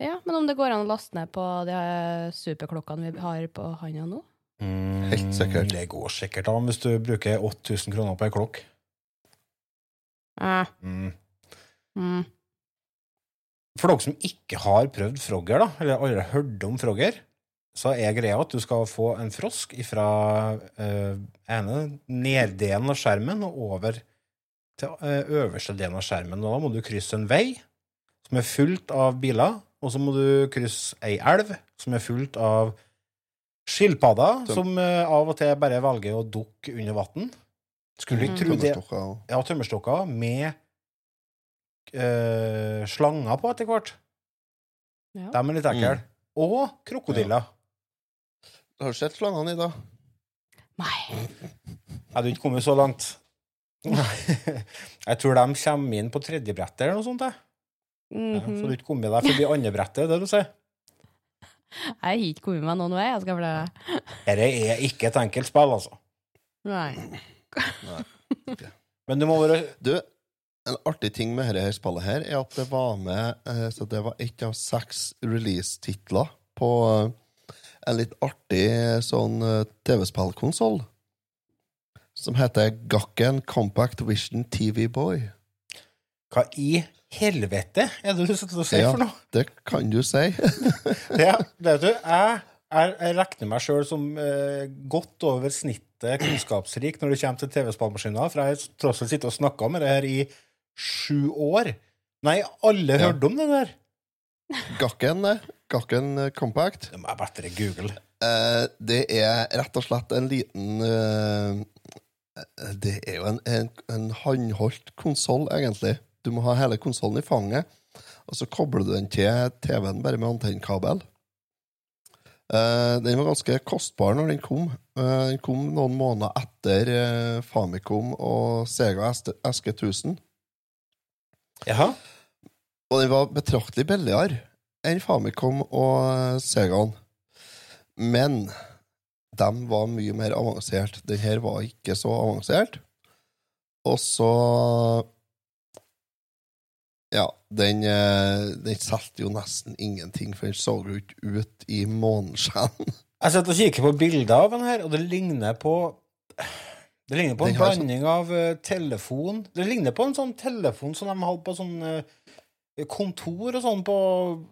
Ja, men om det går an å laste ned på de superklokkene vi har på handa nå? Helt sikkert. Det går sikkert an hvis du bruker 8000 kroner på ei klokk. Eh, Mm. mm. For dere som ikke har prøvd Frogger, da, eller aldri har hørt om Frogger, så er greia at du skal få en frosk fra uh, ene neddelen av skjermen og over til eh, øverste delen av skjermen. Og da må du krysse en vei som er fullt av biler, og så må du krysse ei elv som er fullt av skilpadder, som eh, av og til bare velger å dukke under vann. Skulle ikke tro det Ja, tømmerstokker med eh, slanger på etter hvert. Ja. De er litt ekle. Mm. Og krokodiller. Har du sett slangene i dag? Nei. (laughs) Jeg hadde ikke kommet så langt. (laughs) jeg tror de kommer inn på tredje brettet eller noe sånt. Jeg. Ja, Mhm. så du ikke kommet deg forbi andre brettet, det du sier. (laughs) Jeg har ikke kommet meg noen vei. Jeg skal fortelle. Dette er ikke et enkelt spill, altså. Nei. Men du må være Du, en artig ting med dette spillet her er at det var med eh, Så det var ett av seks release-titler på eh, en litt artig sånn eh, TV-spillkonsoll som heter Gakken Compact Vision TV Boy. Hva i helvete er det du sitter og sier Ja. for noe? Det kan du si. (laughs) Ja, (laughs) vet du, jeg, jeg, jeg regner meg sjøl som eh, godt over snittet kunnskapsrik når det kommer til TV-spillmaskiner, for jeg har tross alt sittet og snakka med det her i sju år. Nei, alle Ja. hørte om det der. Gakken, eh, Gakken eh, Compact. Det må jeg bedre google. Eh, det er rett og slett en liten eh, Det er jo en, en, en håndholdt konsoll, egentlig. Du må ha hele konsollen i fanget, og så kobler du den til TV-en bare med antennekabel. Eh, den var ganske kostbar når den kom. Den kom noen måneder etter Famicom og Sega SG1000. Jaha. Og den var betraktelig billigere enn Famicom og Segaen. Men de var mye mer avansert. Den her var ikke så avansert. Og så Ja, den, eh, den solgte jo nesten ingenting, for den så jo ikke ut i måneskjenn. (laughs) Jeg sitter og kikker på bilder av den her, og det ligner på Det ligner på en blanding sånn- blanding av eh, telefon Det ligner på en sånn telefon som de hadde på sånn eh, kontor og sånn på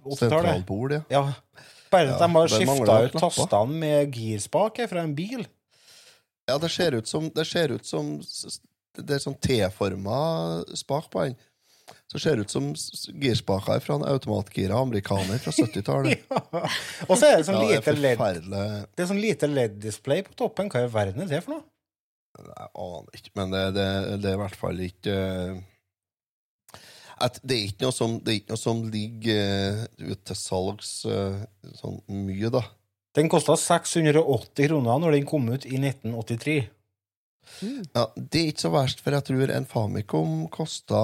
80-tallet. Sentralbord, ja. Ja. Bare at Ja, de har skifta ut tastene med girspake fra en bil. Ja, det ser ut som Det ser ut som Det er sånn T-forma spak på den. Så ser det ut som girspaker fra en automatgira amerikaner fra (laughs) 70-tallet. ja. Og så er det sånn Ja, lite LED Det er sånn lite LED-display på toppen. Hva i verden er det for noe? Jeg aner ikke, men det, det, det er i hvert fall ikke eh, at Det er ikke noe som, det ikke noe som ligger uh, til salgs uh, sånn mye, da. Den kosta 680 kroner når den kom ut i 1983. Ja, Det er ikke så verst, for jeg tror en Famicom kosta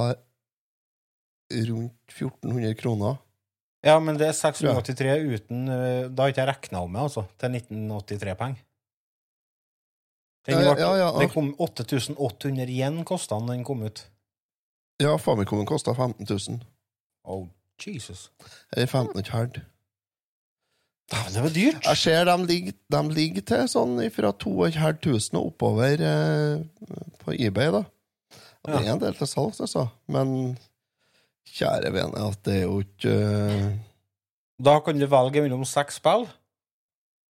rundt 1400 kroner. Ja, men det er 683 uten eh, Da har ikke jeg regna om det, altså. Til 1983-penger. Den, Ja, ja, ja, den kom 8800 igjen kosta den den kom ut. Ja, Famicomen kosta 15 000. Oh, Jesus. Eller 15,5. Dæven, det var dyrt! Jeg ser de ligger, de ligger til sånn fra 2500 og oppover eh, på eBay, da. Og Det er en del til salgs, altså. Men kjære vene, at det er jo ikke uh... Da kan du velge mellom seks spill.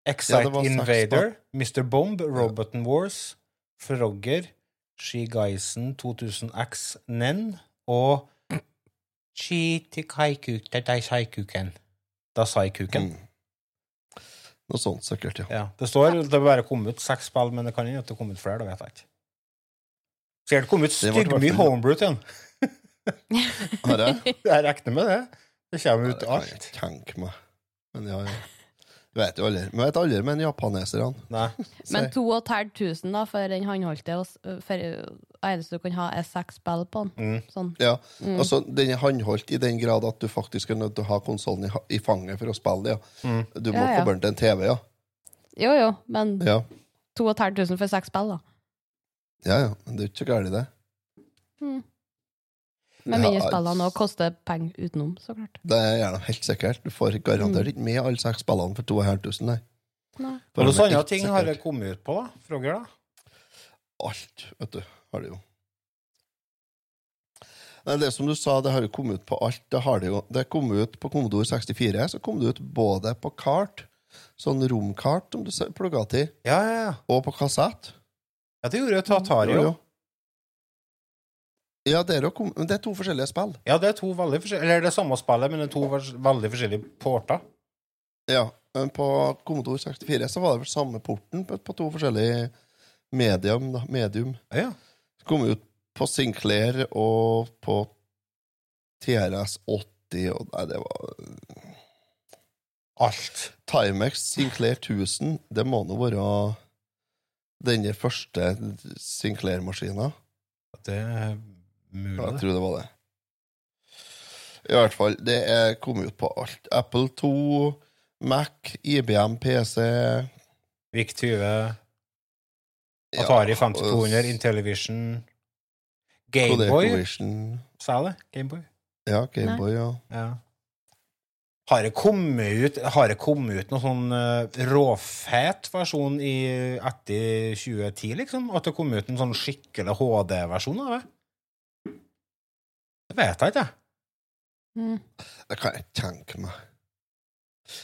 Excite ja, Invader, Mr. Bomb, Robot and Wars, Frogger, Skigeisen 2000X Nen og Chitikaikuta Daishaikuken. Dasaikuken. mm. Noe sånt, sikkert, ja. Ja. Det står det bare komme ut seks spill, men det kan hende det kom ut flere. Da vet jeg ikke. Sikkert kom ut styggmye homebrew til den. Har jeg? (laughs) Jeg regner med det. Det kommer ut kan jeg alt. tenke meg. Men ja, ja. Du vet jo aldri. Vi vet aldri med japaneserne. Men Si. 2500 da, for den håndholdte s- eneste du kan ha, er seks spill på den. Mm. Sånn. Ja, altså Den er håndholdt i den grad at du faktisk er nødt til å ha konsollen i, i fanget for å spille. Ja. Mm. Du må Ja, ja. koble den til en TV, ja. Jo, jo, men Ja, 2500 for seks spill, da. ja. ja. Men det er ikke så galt, det. Med mindre spillene òg koster penger utenom, så klart. Det er gjerne helt sikkert. Du får garantert ikke med alle seks spillene for 2500. Nei. Nei. De andre helt ting har det kommet ut på, da? Frogger, da? Alt, vet du, har det jo. Nei, det som du sa, det har jo kommet ut på alt. Det har det jo. Det kom ut på Commodore 64, så kom det ut både på kart, sånn romkart som du plugga til, Ja, ja, ja. og på kassett. Ja, det gjorde jo Tatari òg. Ja, det er, jo det er to forskjellige spill. Ja, det er to veldig forskjellige Eller det er samme spillet, men det er to veldig forskjellige porter. Ja, men på Commodore 64 så var det vel samme porten på, på to forskjellige medium. Da, medium. Ja. Kom ut på Sinclair og på TRS-80, og nei, det var Alt. Timex Sinclair 1000, det må nå være denne første Sinclair-maskina. Det mulig, jeg tror det var det. I hvert fall, det er kommet ut på alt. Apple 2, Mac, IBM PC VIC 20, Atari ja, 5200, Intellivision Gameboy, sa jeg det? Gameboy? Ja, Gameboy, ja. Ja. Har det kommet ut, har det kommet ut noen sånn uh, råfet versjon i, etter 2010, liksom? At det kom ut en sånn skikkelig HD-versjon av det? Det vet jeg ikke. Mm. Det kan jeg ikke tenke meg.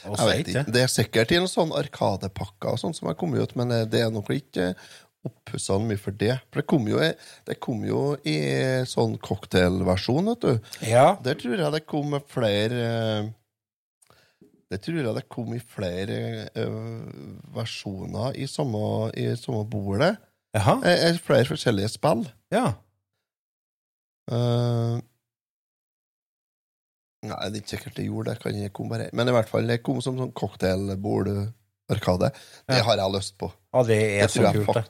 Jeg vet ikke. Det er sikkert i noen sånn Arkadepakker og sånn som har kommet ut, men eh, det er nok ikke oppussa mye for det. For det kom jo, i- det kom jo i sånn cocktailversjon, vet du. Ja. Der tror jeg det kom flere eh, Det tror jeg det kom i flere eh, versjoner i samme, i samme bordet. Jaha. Flere forskjellige spill. Ja. Eh, nei, det er ikke sikkert det gjorde det. Kan jeg komme bare. Men i hvert fall, det kom som sånn cocktailbord-arkade. Det Ja. har jeg lyst på. ja, det er Det så kult, det.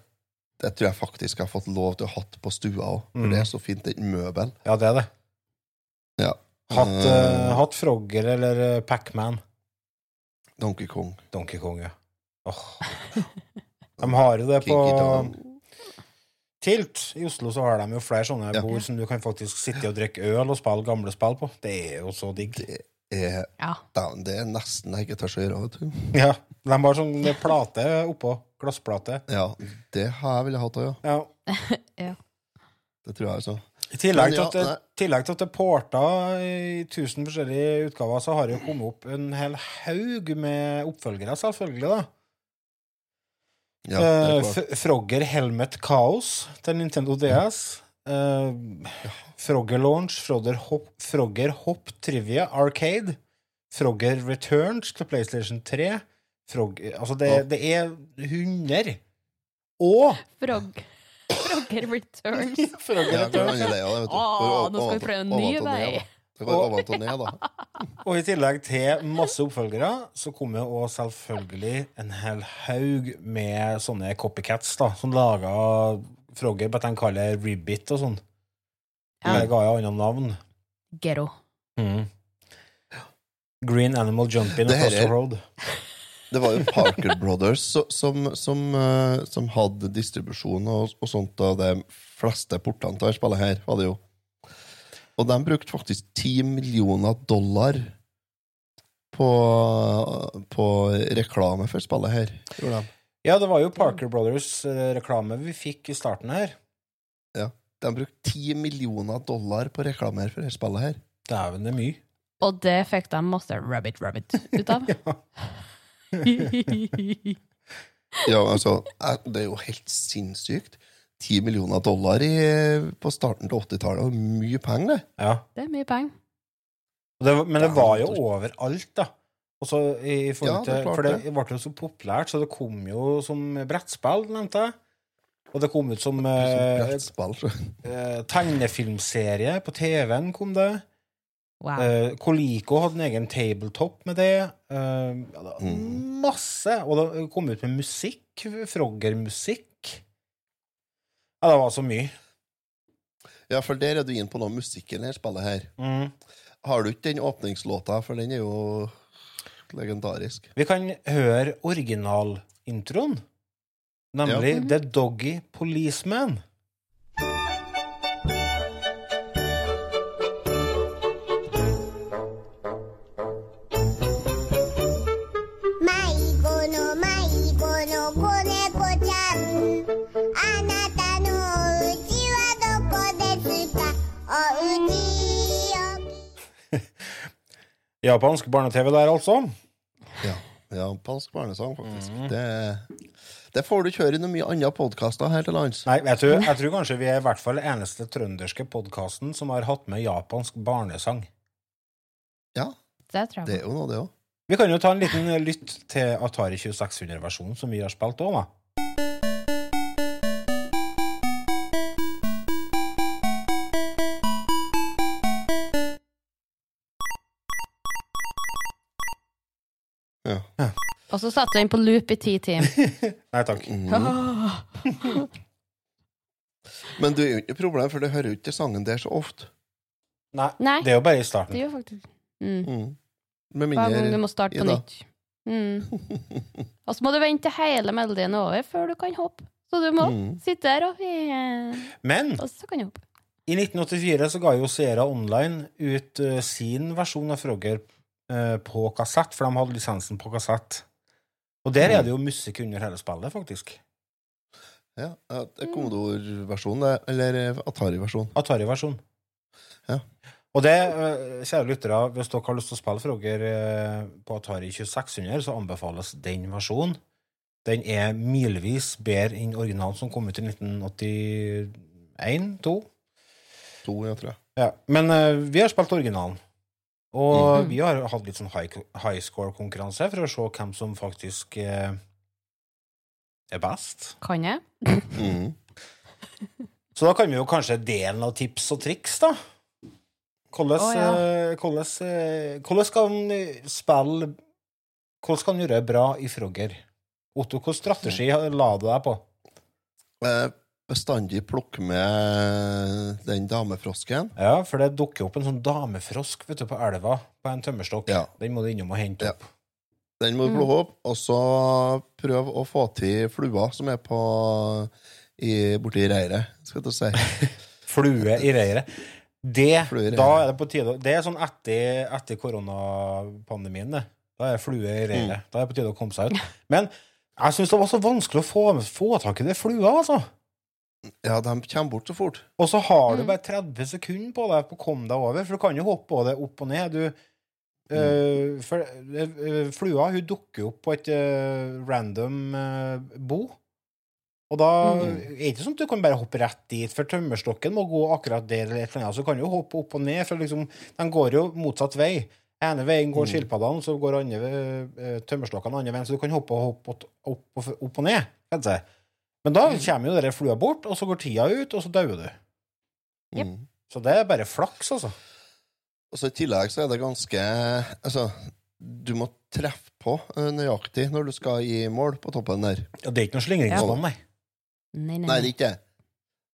det tror jeg faktisk jeg har fått lov til å ha hatt på stua òg. For Mm. det er så fint, et møbel. Ja, det er det. Ja. Hatt, Eh, eh, hatt Frogger eller Pacman? Donkey Kong. Donkey Kong, ja. Oh. De har jo det på. Tilt. I Oslo så har de jo flere sånne Ja. bord som du kan faktisk sitte og drikke øl og spille gamle spill på. Det er jo så digg. Det er, Ja. Dæven, det er nesten jeg ikke tør å gjøre. Vet du. Ja, De har sånn plate oppå. Glassplate. Ja, det har jeg villet hatt òg, ja. (laughs) Ja. Det tror jeg, altså. I tillegg til at det, tillegg til at det er porta i tusen forskjellige utgaver, så har det jo kommet opp en hel haug med oppfølgere, selvfølgelig, da. Ja, er Eh. F- Frogger Helmet Chaos til Nintendo DS. Uh, Frogger Launch, Frogger Hop, Frogger Hop Trivia Arcade. Frogger Returns til PlayStation 3. Frog, altså, det, Ja. det er hunder. Og Frog. Frogger Returns. Frogger Returns. ja. Åh, nå skal vi prøve en ny vei. Det og ned, da. (laughs) Og i tillegg til masse oppfølgere, så kommer jo òg selvfølgelig en hel haug med sånne copycats, da, som laga Frogger, bare de kaller det Ribbit og sånn. Ja. Jeg ga jo andre navn. Ghetto. Green Animal Jumping the er- Road. Det var jo Parker Brothers so- som, som, eh, som hadde distribusjon og, og sånt av de fleste portene til dette spillet her. Var det jo. Og de brukte faktisk 10 millioner dollar på, på reklame for spillet her. De. Ja, det var jo Parker Brothers-reklame vi fikk i starten her. Ja. de brukte 10 millioner dollar på reklame her for dette spillet her. Dæven, det er mye. Og det fikk de masse Rabbit Rabbit ut av. (laughs) (laughs) Ja, altså, eh, Det er jo helt sinnssykt. 10 millioner dollar i, på starten til 80-tallet. og Mye penger, det. Ja. Det er mye penger. Og Det, var- men det var jo overalt, da. Også i forhold Ja, det til, for det det. ble jo så populært, så det kom jo som brettspill, nevnte jeg. Og det kom ut som som eh, tegnefilmserie. På TV-en kom det. Wow. Eh, Coleco hadde en egen tabletop med det. Eh, ja, det Mm. Masse. Og det kom ut med musikk. Frogger-musikk. Ja, det var så mye. Ja, for der er du inne på noe musikken i spiller her. Mm. Har du ikke den åpningslåta, for den er jo legendarisk. Vi kan høre originalintroen, nemlig Ja. The Doggy Policeman. Japansk barne-TV der, altså. Ja, japansk barnesang, faktisk. Det, Det får du ikke høre i noen mye andre podkaster her til lands. Nei, vet du, jeg tror kanskje vi er i hvert fall eneste trønderske podkasten som har hatt med japansk barnesang. Ja, Det tror det er jo noe, det òg. Vi kan jo ta en liten lytt til Atari 2600-versjonen som vi har spilt òg, da. Og så satte du den på loop i ti timer. (laughs) Nei takk. Mm. (laughs) Men du er jo ikke noe problem, for du hører jo ikke sangen der så ofte. Nei, Nei, det er jo bare i starten. det er gjør faktisk mm. Mm. Med Hver gang du må starte på Ida. nytt. Mm. (laughs) Og så må du vente til hele melodien er over før du kan hoppe. Så du må Mm. sitte der og Men Og så kan du hoppe. i 1984 så ga jo Sierra Online ut uh, sin versjon av Frogger uh, på kassett, for de hadde lisensen på kassett. Og der er det jo musikk under hele spillet, faktisk. Ja, ja, det er Commodore-versjon, eller eh, Atari-versjon. Atari-versjonen. Ja. Og det, eh, kjære lyttere, hvis dere har lyst til å spille Frogger eh, på Atari 2600, så anbefales den versjonen. Den er milevis bedre enn originalen som kom ut i 1981 2 To, ja, tror jeg. Ja. Men vi har spilt originalen. Og Mhm. vi har hatt litt sånn high, high score-konkurranse for å se hvem som faktisk eh, er best. Kan jeg? Mm. Så da kan vi jo kanskje dele noen tips og triks, da. Hvordan, ja. eh, hvordan, eh, hvordan skal han eh, spille Hvordan skal han gjøre det bra i Frogger? Otto, hvilken strategi la du deg på? Bestandig plukke med den damefrosken. Ja, for det dukker opp en sånn damefrosk vet du, på elva på en tømmerstokk. Ja. Den må du innom og hente Ja. opp. Den må du plukke opp, og så prøv å få til flua som er på i, borti reiret, skal du si. (laughs) Flue i reiret. Det, Flue i reiret. da er det på tide Det er sånn etter, etter koronapandemien, det. Da er flue i reiret. Mm. Da er det på tide å komme seg ut. Men jeg syns det var så vanskelig å få, få tak i det flua, altså. Ja, de kommer bort så fort. Og så har du Mm. bare 30 sekunder på deg på å komme deg over, for du kan jo hoppe både opp og ned. Du, øh, for, øh, flua hun dukker opp på et øh, random bo. Og da Mm. er det ikke sånn at du kan bare hoppe rett dit, for tømmerstokken må gå akkurat der. eller et eller annet, Så du kan jo hoppe opp og ned, for liksom, den går jo motsatt vei. ene veien går Mm. skilpaddene, så går andre, tømmerstokkene andre veien, så du kan hoppe og hoppe opp, opp, og- opp og ned. kan jeg si. Men da kommer jo dere flua bort, og så går tida ut, og så dauer du. Yep. Mm. Så det er bare flaks, altså. Og så I tillegg så er det ganske Altså, du må treffe på eh, nøyaktig når du skal i mål på toppen der. Ja, det er ikke noe slingringsmonn, nei. Nei, nei, Nei, det er ikke det.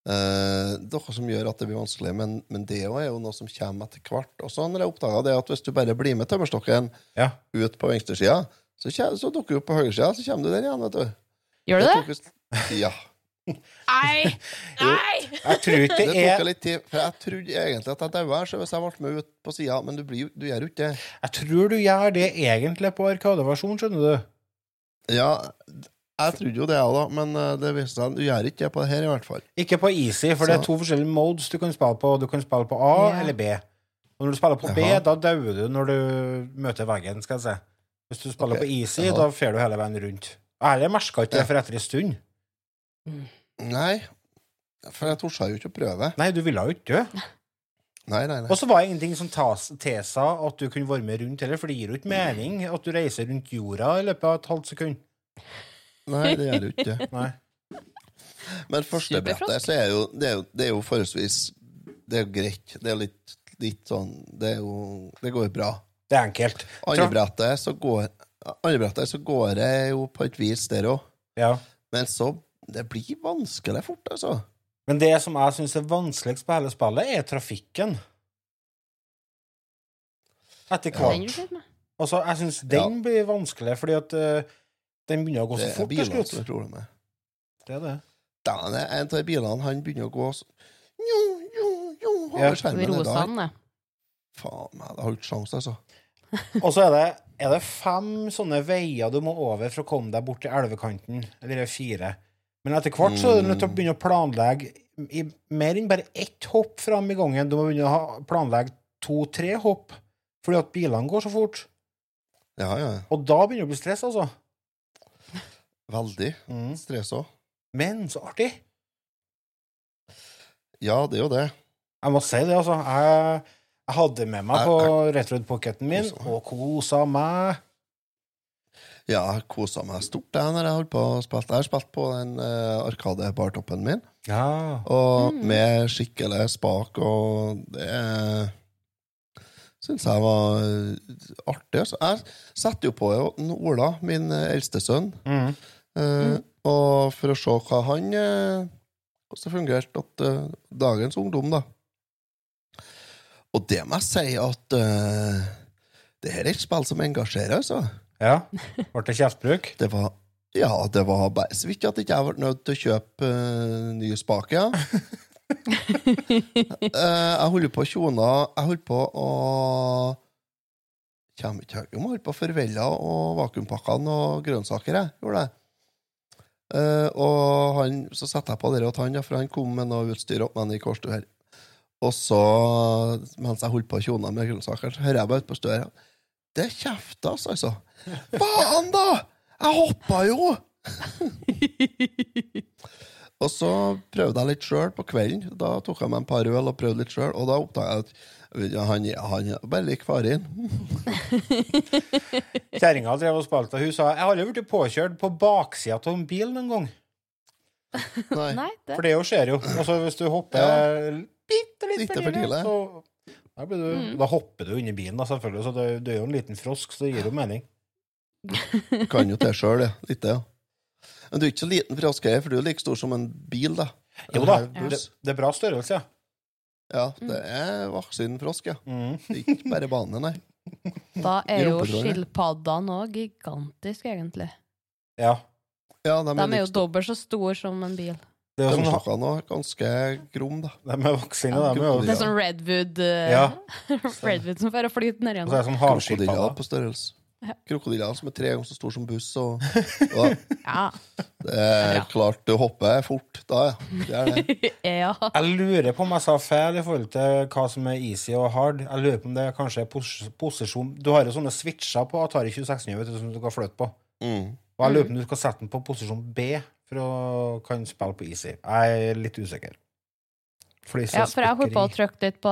Uh, det er noe som gjør at det blir vanskelig, men, men det er jo noe som kommer etter hvert. Og så har jeg oppdaga det at hvis du bare blir med tømmerstokken Ja. ut på venstresida, så, så dukker du opp på høyresida, så kommer du der igjen, vet du. Gjør du det? visst- Ja. Nei! (laughs) Nei! Jeg tror ikke Det det tok er litt tid, for jeg trodde egentlig at jeg daua hvis jeg ble med ut på sida, men du, blir, du gjør jo ikke det. Jeg tror du gjør det egentlig på Arkadeversjon, skjønner du. Ja, jeg trodde jo det, jeg òg, men eh, det viste seg at du gjør ikke det på det her, i hvert fall. Ikke på easy, for det er to forskjellige modes du kan spille på. Du kan spille på A Ja. eller B. Og når du spiller på B, da dauer du når du møter veggen, skal jeg si. Hvis du spiller okay. på easy, Jaha. da fer du hele veien rundt. Jeg merka ikke det Ja. for etter en stund. Nei, for jeg torde jo ikke å prøve. Nei, du ville jo ikke dø. Nei, nei, nei. Og så var det ingenting som tas- tilsa at du kunne være med rundt heller, for det gir jo ikke mening at du reiser rundt jorda i løpet av et halvt sekund. Nei, det gjør jo ikke. Nei. Men første Superfrosk. brettet, så er jo, det, er jo, det er jo forholdsvis Det er jo greit. Det er litt, litt sånn Det er jo Det går bra. Det er enkelt. Andre brettet, så går Andre brettet, så går det jo på et vis der òg. Ja. Men så Det blir vanskelig fort, altså. Men det som jeg syns er vanskeligst på hele spillet, er trafikken. Etter Den hvert. du. Altså, jeg syns den blir vanskelig, fordi at uh, den begynner å gå så fort til slutt. er problemet. Det er det. Da, er en av de bilene han begynner å gå så jo, jo, jo, Ja. over skjermen. der. Da- Rosan, det. Faen meg, det har ikke sjans, altså. Og så er det, er det fem sånne veier du må over for å komme deg bort til elvekanten. Eller det er fire. Men etter hvert så er du nødt til å begynne å planlegge i mer enn bare ett hopp fram i gangen. Du må begynne å planlegge to-tre hopp, fordi at bilene går så fort. Ja, ja. Og da begynner du å bli stress, altså. Veldig. Mm. Stress òg. Men så artig! Ja, det er jo det. Jeg må si det, altså. Jeg, jeg hadde med meg Jeg- på Retroid Pocketen min og kosa meg. Ja, jeg kosa meg stort jeg, når jeg holdt på å spille. Jeg har spilt på den uh, Arkade-bartoppen min, Ja. og med skikkelig spak, og det syns jeg var eh, artig. Så jeg setter jo på Ola, min eh, eldste sønn, Mm. eh, og for å se hva han uh, Hvordan det fungerte at uh, dagens ungdom, da. Og det må jeg si at eh, det her er et spill som engasjerer, altså. Ja. Ble det kjeftbruk? Det var Ja, det var bare så vidt at ikke jeg ble nødt til å kjøpe uh, nye spake. Ja. uh, (laughs) jeg holder på å tjone Jeg holder på å Kommer ikke høyt om holdt på å forvelle og vakuumpakkene og grønnsaker. Jeg gjorde det. Uh, og han, så setter jeg på det til han, for han kom med noe utstyr opp med han i korstur her. Og så, mens jeg holdt på å tjone med grønnsaker, så hører jeg bare ut på støret. er kjeftes, altså. Faen, da! Jeg hoppa jo! og så prøvde jeg litt sjøl på kvelden. Da tok jeg meg en par øl og prøvde litt sjøl, og da oppdaga jeg at han, han bare lik faren. Kjerringa drev og spilte, og hun sa jeg har aldri blitt påkjørt på baksida av en bil noen gang. Nei. Nei, det For det jo skjer jo. Altså, hvis du hopper bitte litt Litt for tidlig, så du, Mm. da hopper du under bilen, da, selvfølgelig. Så det, du er jo en liten frosk, så det gir jo mening. (laughs) Kan jo til sjøl, ja. Litt det, ja. Men du er ikke så liten frosk, for du er like stor som en bil, da. Jo da, det, det er bra størrelse, ja. Ja, det er voksen frosk, ja. Mm. Ikke bare bane, nei. (laughs) Da er jo skilpaddene òg gigantiske, egentlig. ja. Ja, de De er jo dobbelt så store som en bil. Det er jo sånn, er ganske grom, da. de er voksne, de er Det er sånn Redwood eh, Ja. (laughs) Redwood som får flyte nedi Og så er det sånn Krokodiller på størrelse. Ja. Krokodiller som er tre ganger så stor som buss. Og, (laughs) ja. Ja. det er Ja. klart du hopper fort da, ja. Det er det. (laughs) ja. Jeg lurer på om jeg sa feil i forhold til hva som er easy og hard. Jeg lurer på om det kanskje er pos posisjon Du har jo sånne switcher på Atari 2600 vet du, som du kan flytte på. Mm. Og jeg lurer på om du skal sette den på posisjon B for å kan spille på easy. Jeg er litt usikker. Ja, for jeg holdt på å trykke litt på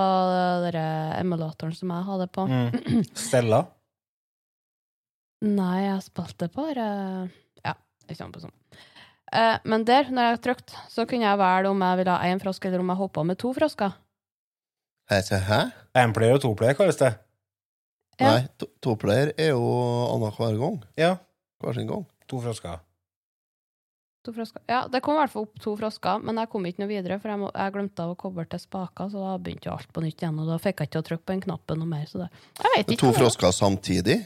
den emulatoren som jeg hadde på. mm. (clears throat) Stella. Nei, jeg spilte bare Ja, ikke sant på sånn. Eh, men der, når jeg trykte, så kunne jeg velge om jeg ville ha én frosk, eller om jeg hoppa med to frosker. Hæ? Én-player og to-player kalles det. Ja. Nei, to- player er jo annenhver gang. Ja. Hver sin gang. To frosker. To frosker. Ja, det kom i hvert fall opp to frosker, men jeg kom ikke noe videre, for jeg, må, jeg glemte av å koble til spaker, så da begynte jo alt på nytt igjen, og da fikk jeg ikke å trykke på den knappen noe mer, så det Jeg vet ikke. to frosker samtidig?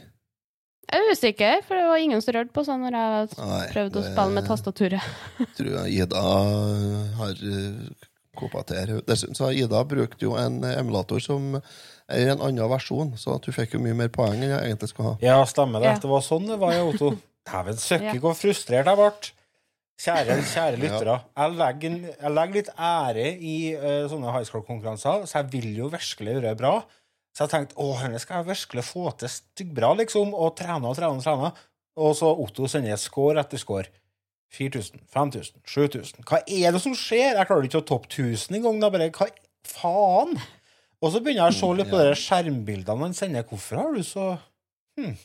Jeg er usikker, for det var ingen som rørte på sånn når jeg Nei. prøvde å spille med tastaturet. tror jeg Ida har uh, koppa til. Dessuten så har Ida brukt jo en emulator som er en annen versjon, så at du fikk jo mye mer poeng enn jeg egentlig skulle ha. Ja, stemmer det. Ja. Det var sånn det var i Otto. Dæven søkke, Ja. hvor frustrert jeg ble. Kjære, (clears throat) kjære lyttere. Jeg legger, jeg legger litt ære i uh, sånne high score-konkurranser, så jeg vil jo virkelig gjøre det bra. Så jeg tenkte å, henne skal jeg virkelig få til styggbra, liksom, og trene og trene og trene. Og så Otto sender score etter score. 4000, 5000, 7000. Hva er det som skjer? Jeg klarer ikke å toppe 1000 engang. Bare Hva faen? Og så begynner jeg å se litt på de skjermbildene han sender. Hvorfor har du så hm,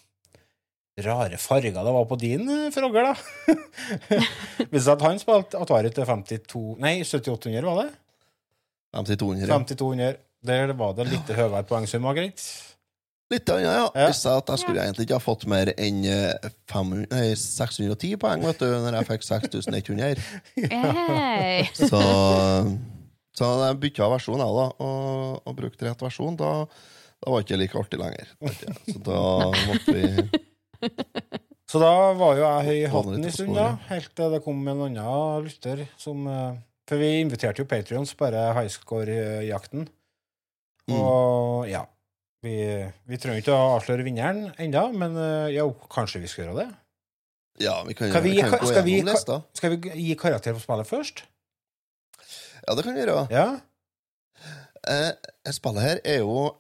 rare farger det var på din eh, frogger, da? (laughs) Hvis at han spilte Atari til 52 Nei, 7800, var det? 5200. Ja. 5200. Der var det litt høyere poengsum, var greit. Litt annet, ja. Ja. Jeg sa at jeg skulle egentlig ikke ha fått mer enn eh, 500 nei, 610 poeng, vet du, når jeg fikk 6100. Hey. (laughs) Så, så jeg bytta versjon, jeg, da, og, og brukte rett versjon. Da, da var det ikke like artig lenger. Så da måtte vi Så da var jo jeg høy i hatten en stund, da. Helt til det kom en annen lytter som eh, For vi inviterte jo Patrions bare highscore-jakten. Mm. Og ja. Vi, vi trenger ikke å avsløre vinneren ennå, men ja, jo, kanskje vi skal gjøre det? Ja, vi kan, kan, vi- vi kan gå skal vi- lista. Skal vi gi karakter på spillet først? Ja, det kan vi gjøre. Ja? Eh, spillet her er jo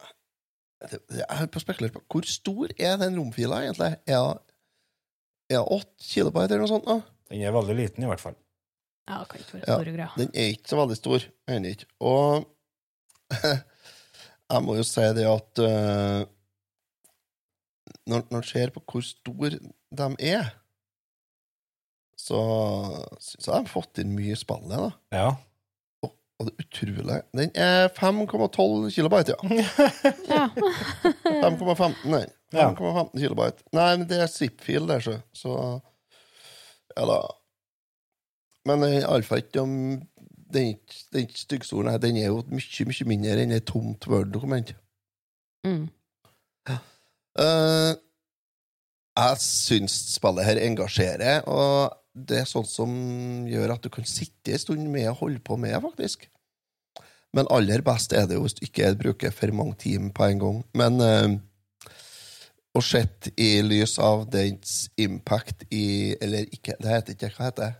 Jeg har spekulere på Hvor stor er den romfila, egentlig? Er det 8 kilobyte eller noe sånt. Da. Den er veldig liten, i hvert fall. Ja, kan ikke være Ja, store greier. Den er ikke så veldig stor. er ikke. Og (laughs) jeg må jo si det at uh, når, når en ser på hvor stor de er, så syns jeg de har fått inn mye i spillet. da. Ja. Og det er utrolig. Den er 5,12 kilobyte, ja. (laughs) Ja. 5,15, nei. 5,15 kilobyte. Nei, men det er zip-fil der, så. så Eller. Men iallfall ikke om Den den er her. Den er jo mye, mye mindre enn et tomt Word-dokument. Mm. Uh, jeg syns spillet her engasjerer, og det er sånt som gjør at du kan sitte en stund med og holde på med, faktisk. Men aller best er det jo hvis du ikke bruker for mange timer på en gang. Men uh, og sett i lys av dens impact i Eller ikke, det heter ikke Hva heter det?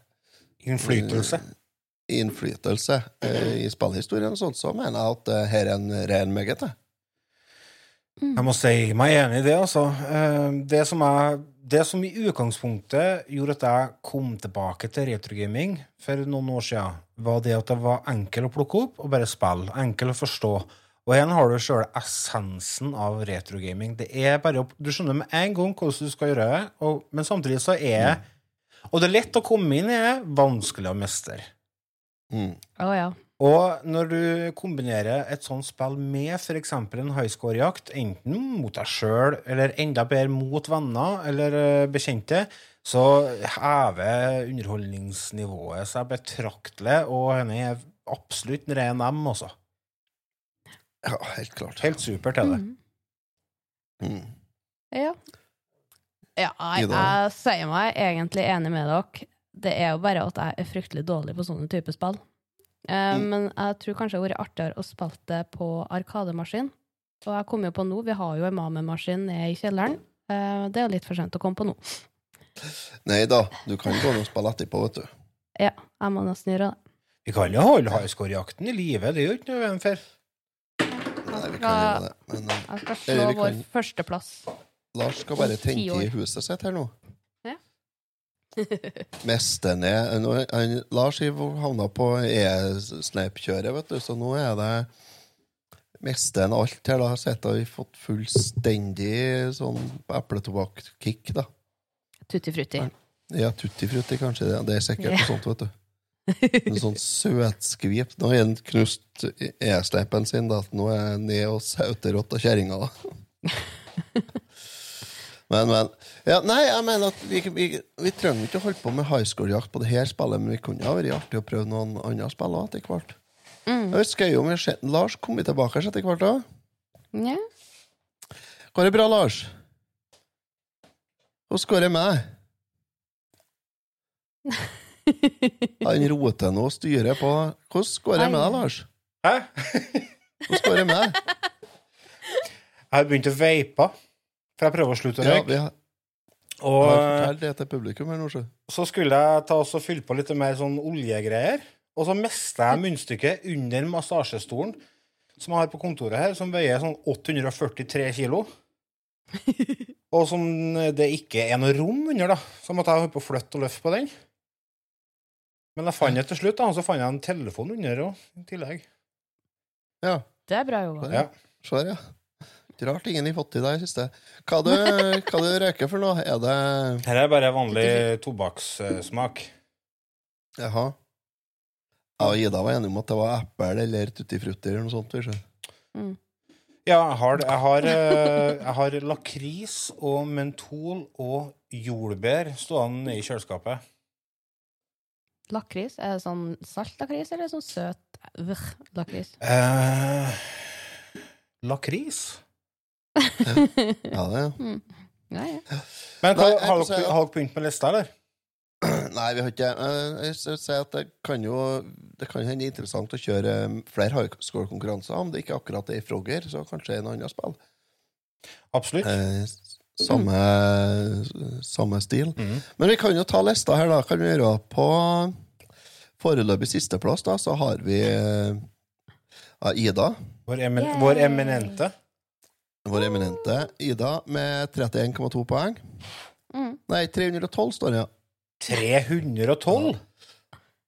Innflytelse. Innflytelse eh, i spillhistorien og sånt, så mener jeg at det her er en ren meget. Det. Jeg må si meg enig i det, altså. Eh, Det som, jeg, det som i utgangspunktet gjorde at jeg kom tilbake til retrogaming for noen år siden, var det at det var enkel å plukke opp og bare spille. Enkel å forstå. Og igjen har du sjøl essensen av retrogaming. Det er bare, Du skjønner med en gang hvordan du skal gjøre det, og, men samtidig så er Og det er lett å komme inn i det, vanskelig å mestre. Mm. Oh, ja. Og når du kombinerer et sånt spill med f.eks. en highscore-jakt, enten mot deg sjøl, eller enda bedre mot venner eller eh, bekjente, så hever underholdningsnivået seg betraktelig, og henne er absolutt en ren M, altså. Ja, helt klart. Helt supert er det. Mm. Mm. Ja. Ja, jeg, jeg sier meg egentlig enig med dere. Det er jo bare at jeg er fryktelig dårlig på sånne typer spill. Eh, Mm. Men jeg tror kanskje det hadde vært artigere å spille det på arkademaskin. Og jeg kom jo på nå, vi har jo en Mame-maskin nede i kjelleren. Eh, det er jo litt for sent å komme på nå. Nei da, du kan gå og spille etterpå, vet du. Ja, jeg må nesten gjøre det. Vi kan jo holde highscore-jakten i live, det er jo ikke noe VM for. Nei, vi kan gjøre det. Men eh, Jeg skal slå vår førsteplass. Lars skal bare tenke i huset sitt her nå. (laughs) Ja. ned nå, han, Lars har havna på e-snap-kjøret, vet du, så nå er det meste enn alt her. da Sitter vi fått fullstendig sånn epletobakk-kick, da. Tutti frutti. Ja, tutti frutti, kanskje. Det, det er sikkert noe sånt, vet du. En sånn søtskvip. Nå har han knust e-sleipen sin, da. Nå er han ned og sauter av kjerringa, da. (laughs) Men, men. Ja, nei, jeg mener at vi, vi, vi trenger ikke å holde på med highscore-jakt på det her spillet, men vi kunne ha vært artig å prøve noen andre spill òg etter hvert. Mm. Jeg husker jo om jeg sett Lars kom tilbake etter hvert da. Ja. Går det bra, Lars? Hvordan går det med deg? (laughs) Han roter nå og styrer på Hvordan går det med deg, Lars? Hæ? Hvordan går det med deg? Jeg har begynt å vape, for jeg prøver å slutte å Ja, røyke. Ja, og det til publikum her nå, så. skulle jeg ta oss og fylle på litt mer sånn oljegreier. Og så mista jeg munnstykket under massasjestolen som jeg har på kontoret her, som veier sånn 843 kilo. (laughs) Og som det ikke er noe rom under, da. Så måtte jeg holde på å flytte og løfte på den. Men jeg fant det til slutt, da, og så fant jeg en telefon under òg, i tillegg. Ja, Det er bra jobba. Ja. så her, ja. Rart ingen har fått til deg i siste. Hva du, (laughs) hva du røyker for noe? Er det Her er bare vanlig tobakkssmak. Jaha. Jeg og Ida var enige om at det var eple eller tutti frutti eller noe sånt. Mm. Ja, jeg har, jeg har, eh, jeg har lakris og mentol og jordbær stående i kjøleskapet. Lakris? Er det sånn salt lakris, eller sånn søt lakris? Eh, lakris? Ja, det, ja. Mm. Ja, ja. Men Nei, har dere har dere begynt med lista, eller? Nei, vi har ikke eh, Jeg skal si at det kan jo Det kan hende interessant å kjøre eh, flere highscore-konkurranser. Om det ikke akkurat er i Frogger, så kanskje en annen spill. Absolutt. Eh, samme, samme stil. Mm. Men vi kan jo ta lista her, da. Kan vi gjøre På foreløpig sisteplass, da, så har vi eh, Ida. Vår, emin vår eminente. Vår eminente Ida med 31,2 poeng. Mm. Nei, 312 står det, ja. 312?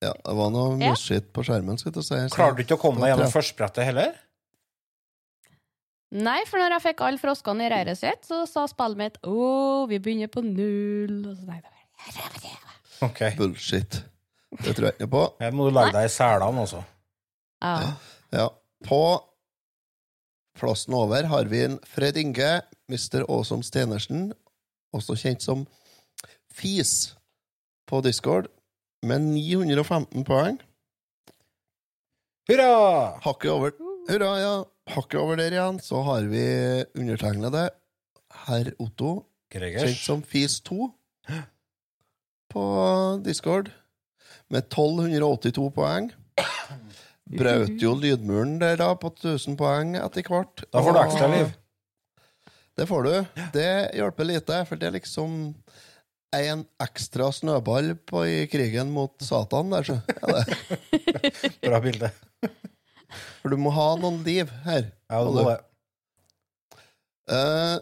ja. Det var noe Ja. musskitt på skjermen. skal jeg si. Klarer Klarte du ikke å komme deg gjennom Ja. førstebrettet heller? Nei, for når jeg fikk alle froskene i reiret sitt, så sa spillet mitt å, vi begynner på null. Og så tenkte jeg, Ok. Bullshit. Det tror jeg ikke på. Her må du lage deg i selene også. ja. Ja. På plassen over har vi en Fred Inge, Mr. Awesome Stenersen, også kjent som Fis, på Discord, med 915 poeng. Hurra! Hakket over Hurra, ja. Hakket over der igjen, så har vi undertegnede herr Otto, kjent som Fis2, på Discord, med 1282 poeng. Brøt jo lydmuren der da på 1000 poeng etter hvert. Da får du ekstra liv. Det får du. Det hjelper lite, for det er liksom en ekstra snøball på i krigen mot Satan der, så. (laughs) Bra bilde. For du må ha noen liv her. Ja, det må det. Uh,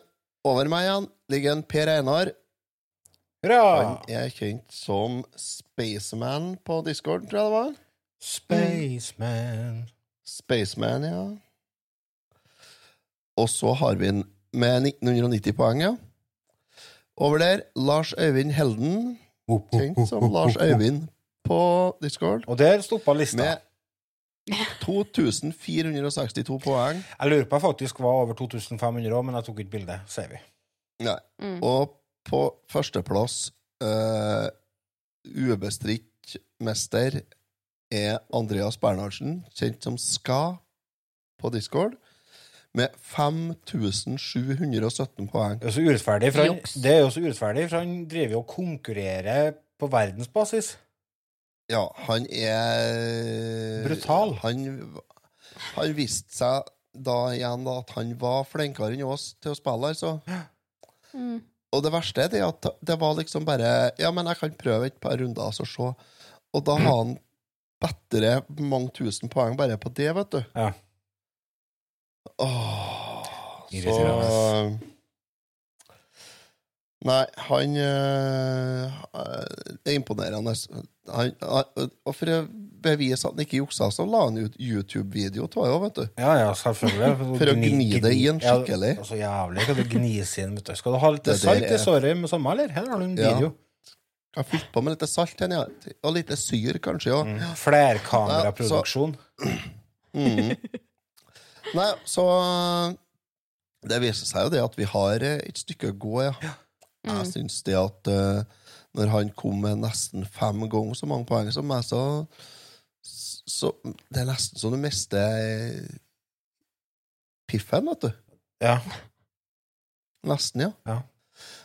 over meg igjen ligger en Per Einar. Hurra! Han er kjent som Spaceman på Discord, tror jeg det var. Spaceman. Spaceman, ja. Og så har vi en med 1990 poeng, ja. Over der, Lars Øyvind Helden, kjent som Lars Øyvind på Discord, Og der stoppa lista. med 2462 poeng. Jeg lurer på jeg faktisk var over 2500 òg, men jeg tok ikke bilde, sier vi. Nei. Mm. Og på førsteplass, uh, ubestridt mester, er Andreas Bernhardsen, kjent som Ska på Discord, med 5717 poeng. Det er så urettferdig, for han, det er jo så urettferdig, for han driver jo og konkurrerer på verdensbasis. Ja, han er Brutal. Han, han viste seg da igjen da, at han var flinkere enn oss til å spille, altså. Mm. Og det verste er det at det var liksom bare Ja, men jeg kan prøve et par runder, altså, se. Og da har han bedre mange tusen poeng bare på det, vet du. Ja. Åh, så Nei, han øh, Det er imponerende. Han, øh, og for å bevise at han ikke juksa, så la han ut YouTube-video av òg, vet du. Ja, ja, selvfølgelig. (laughs) For å gni det inn skikkelig. Ja, så jævlig. Skal du gnis inn, vet du. Skal du ha litt salt i såret med samme, eller? Her har du en Ja. Jeg har fylt på med litt salt igjen, ja. og litt syr, kanskje Ja. Mm. Flerkameraproduksjon. Mm. (clears throat) Nei, så Det viser seg jo det at vi har eh, et stykke å gå, ja. Jeg syns det at uh, når han kom med nesten fem ganger så mange poeng som meg, så, så Det er nesten så du mister eh, piffen, vet du. Ja. Nesten, ja. Ja.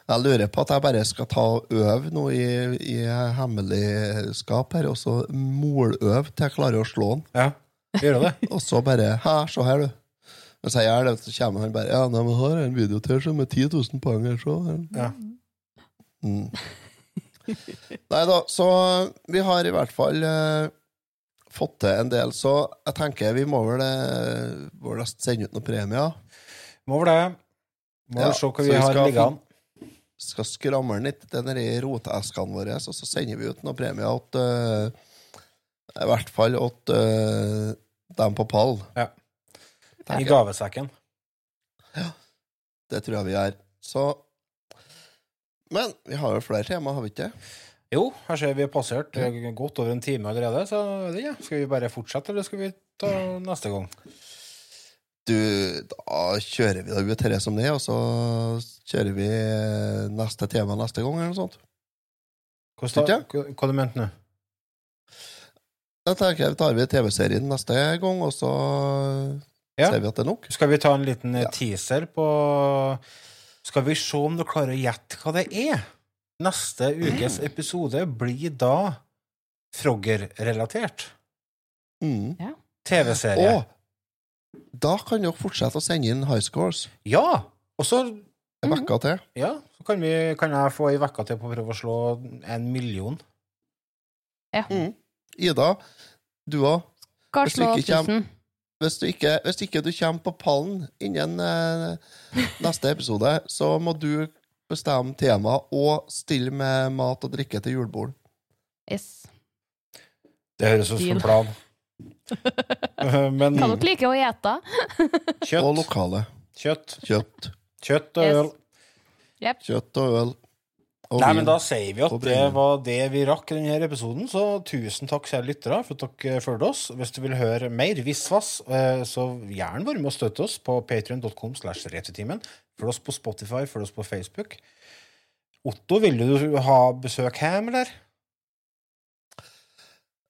Jeg lurer på at jeg bare skal ta og øve nå i, i hemmeligskap her, og så moløve til jeg klarer å slå han. ja. Gjør det. (laughs) Og så bare Hæ, se her, du. Hvis jeg gjør det, så kommer han bare Ja, nei, men har jeg en video til som er 10 000 poeng her, så Ja. Mm. Nei da, så vi har i hvert fall eh, fått til en del, så jeg tenker vi må vel eh, må vel sende ut noen premier. Må vel det. Må Ja, vel se hva vi vi har liggende. Skal skramle litt i den roteskene våre, og så sender vi ut noen premier til eh, I hvert fall til eh, dem på pall. Ja. I gavesekken. Ja. Det tror jeg vi gjør. Så Men vi har jo flere tema, har vi ikke? Jo, her ser vi har passert eh, godt over en time allerede, så vet. Skal vi bare fortsette, eller skal vi ta (clears throat) neste gang? Du, da kjører vi da ut dette som det, og så kjører vi neste tema neste gang, eller noe sånt. Hva? Hva, hva du mente nå? Da tenker jeg tar vi TV-serien neste gang, og så Ja. ser vi at det er nok. Skal vi ta en liten eh, Ja. teaser på Skal vi se om du klarer å gjette hva det er? Neste ukes episode blir da Frogger-relatert. Mm. TV-serie. Da kan dere fortsette å sende inn high scores Ja! Og så en uke til. ja, så kan, vi, kan jeg få ei uke til på å prøve å slå en million. Mm. Ida, du òg. Skal slå tusen. Hvis, du ikke- hvis ikke du kommer på pallen innen eh, (laughs) neste episode, så må du bestemme tema og stille med mat og drikke til julebord. Yes. Det høres ut som en plan. Eh, Men Hva dere liker å ete? Og kjøtt, lokale. kjøtt, Kjøtt. kjøtt og Yes. øl. Kjøtt og øl. Og Nei, men Da sier vi at det var det vi rakk i denne episoden. Så tusen takk, kjære lyttere, for at dere fulgte oss. Hvis du vil høre mer Visvas, eh, så gjerne vær med og støtte oss på patrion.com. Følg oss på Spotify, følg oss på Facebook. Otto, vil du ha besøk hjem, eller?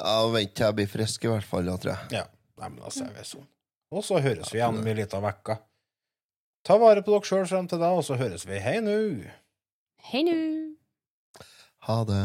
Ja, Vent til jeg blir frisk, i hvert fall. Da, tror jeg. Ja. Nei, men da ser vi sånn. Og så høres vi igjen om ei lita uke. Ta vare på dere sjøl frem til da, og så høres vi. Hei nå! Hei nå! Ha det.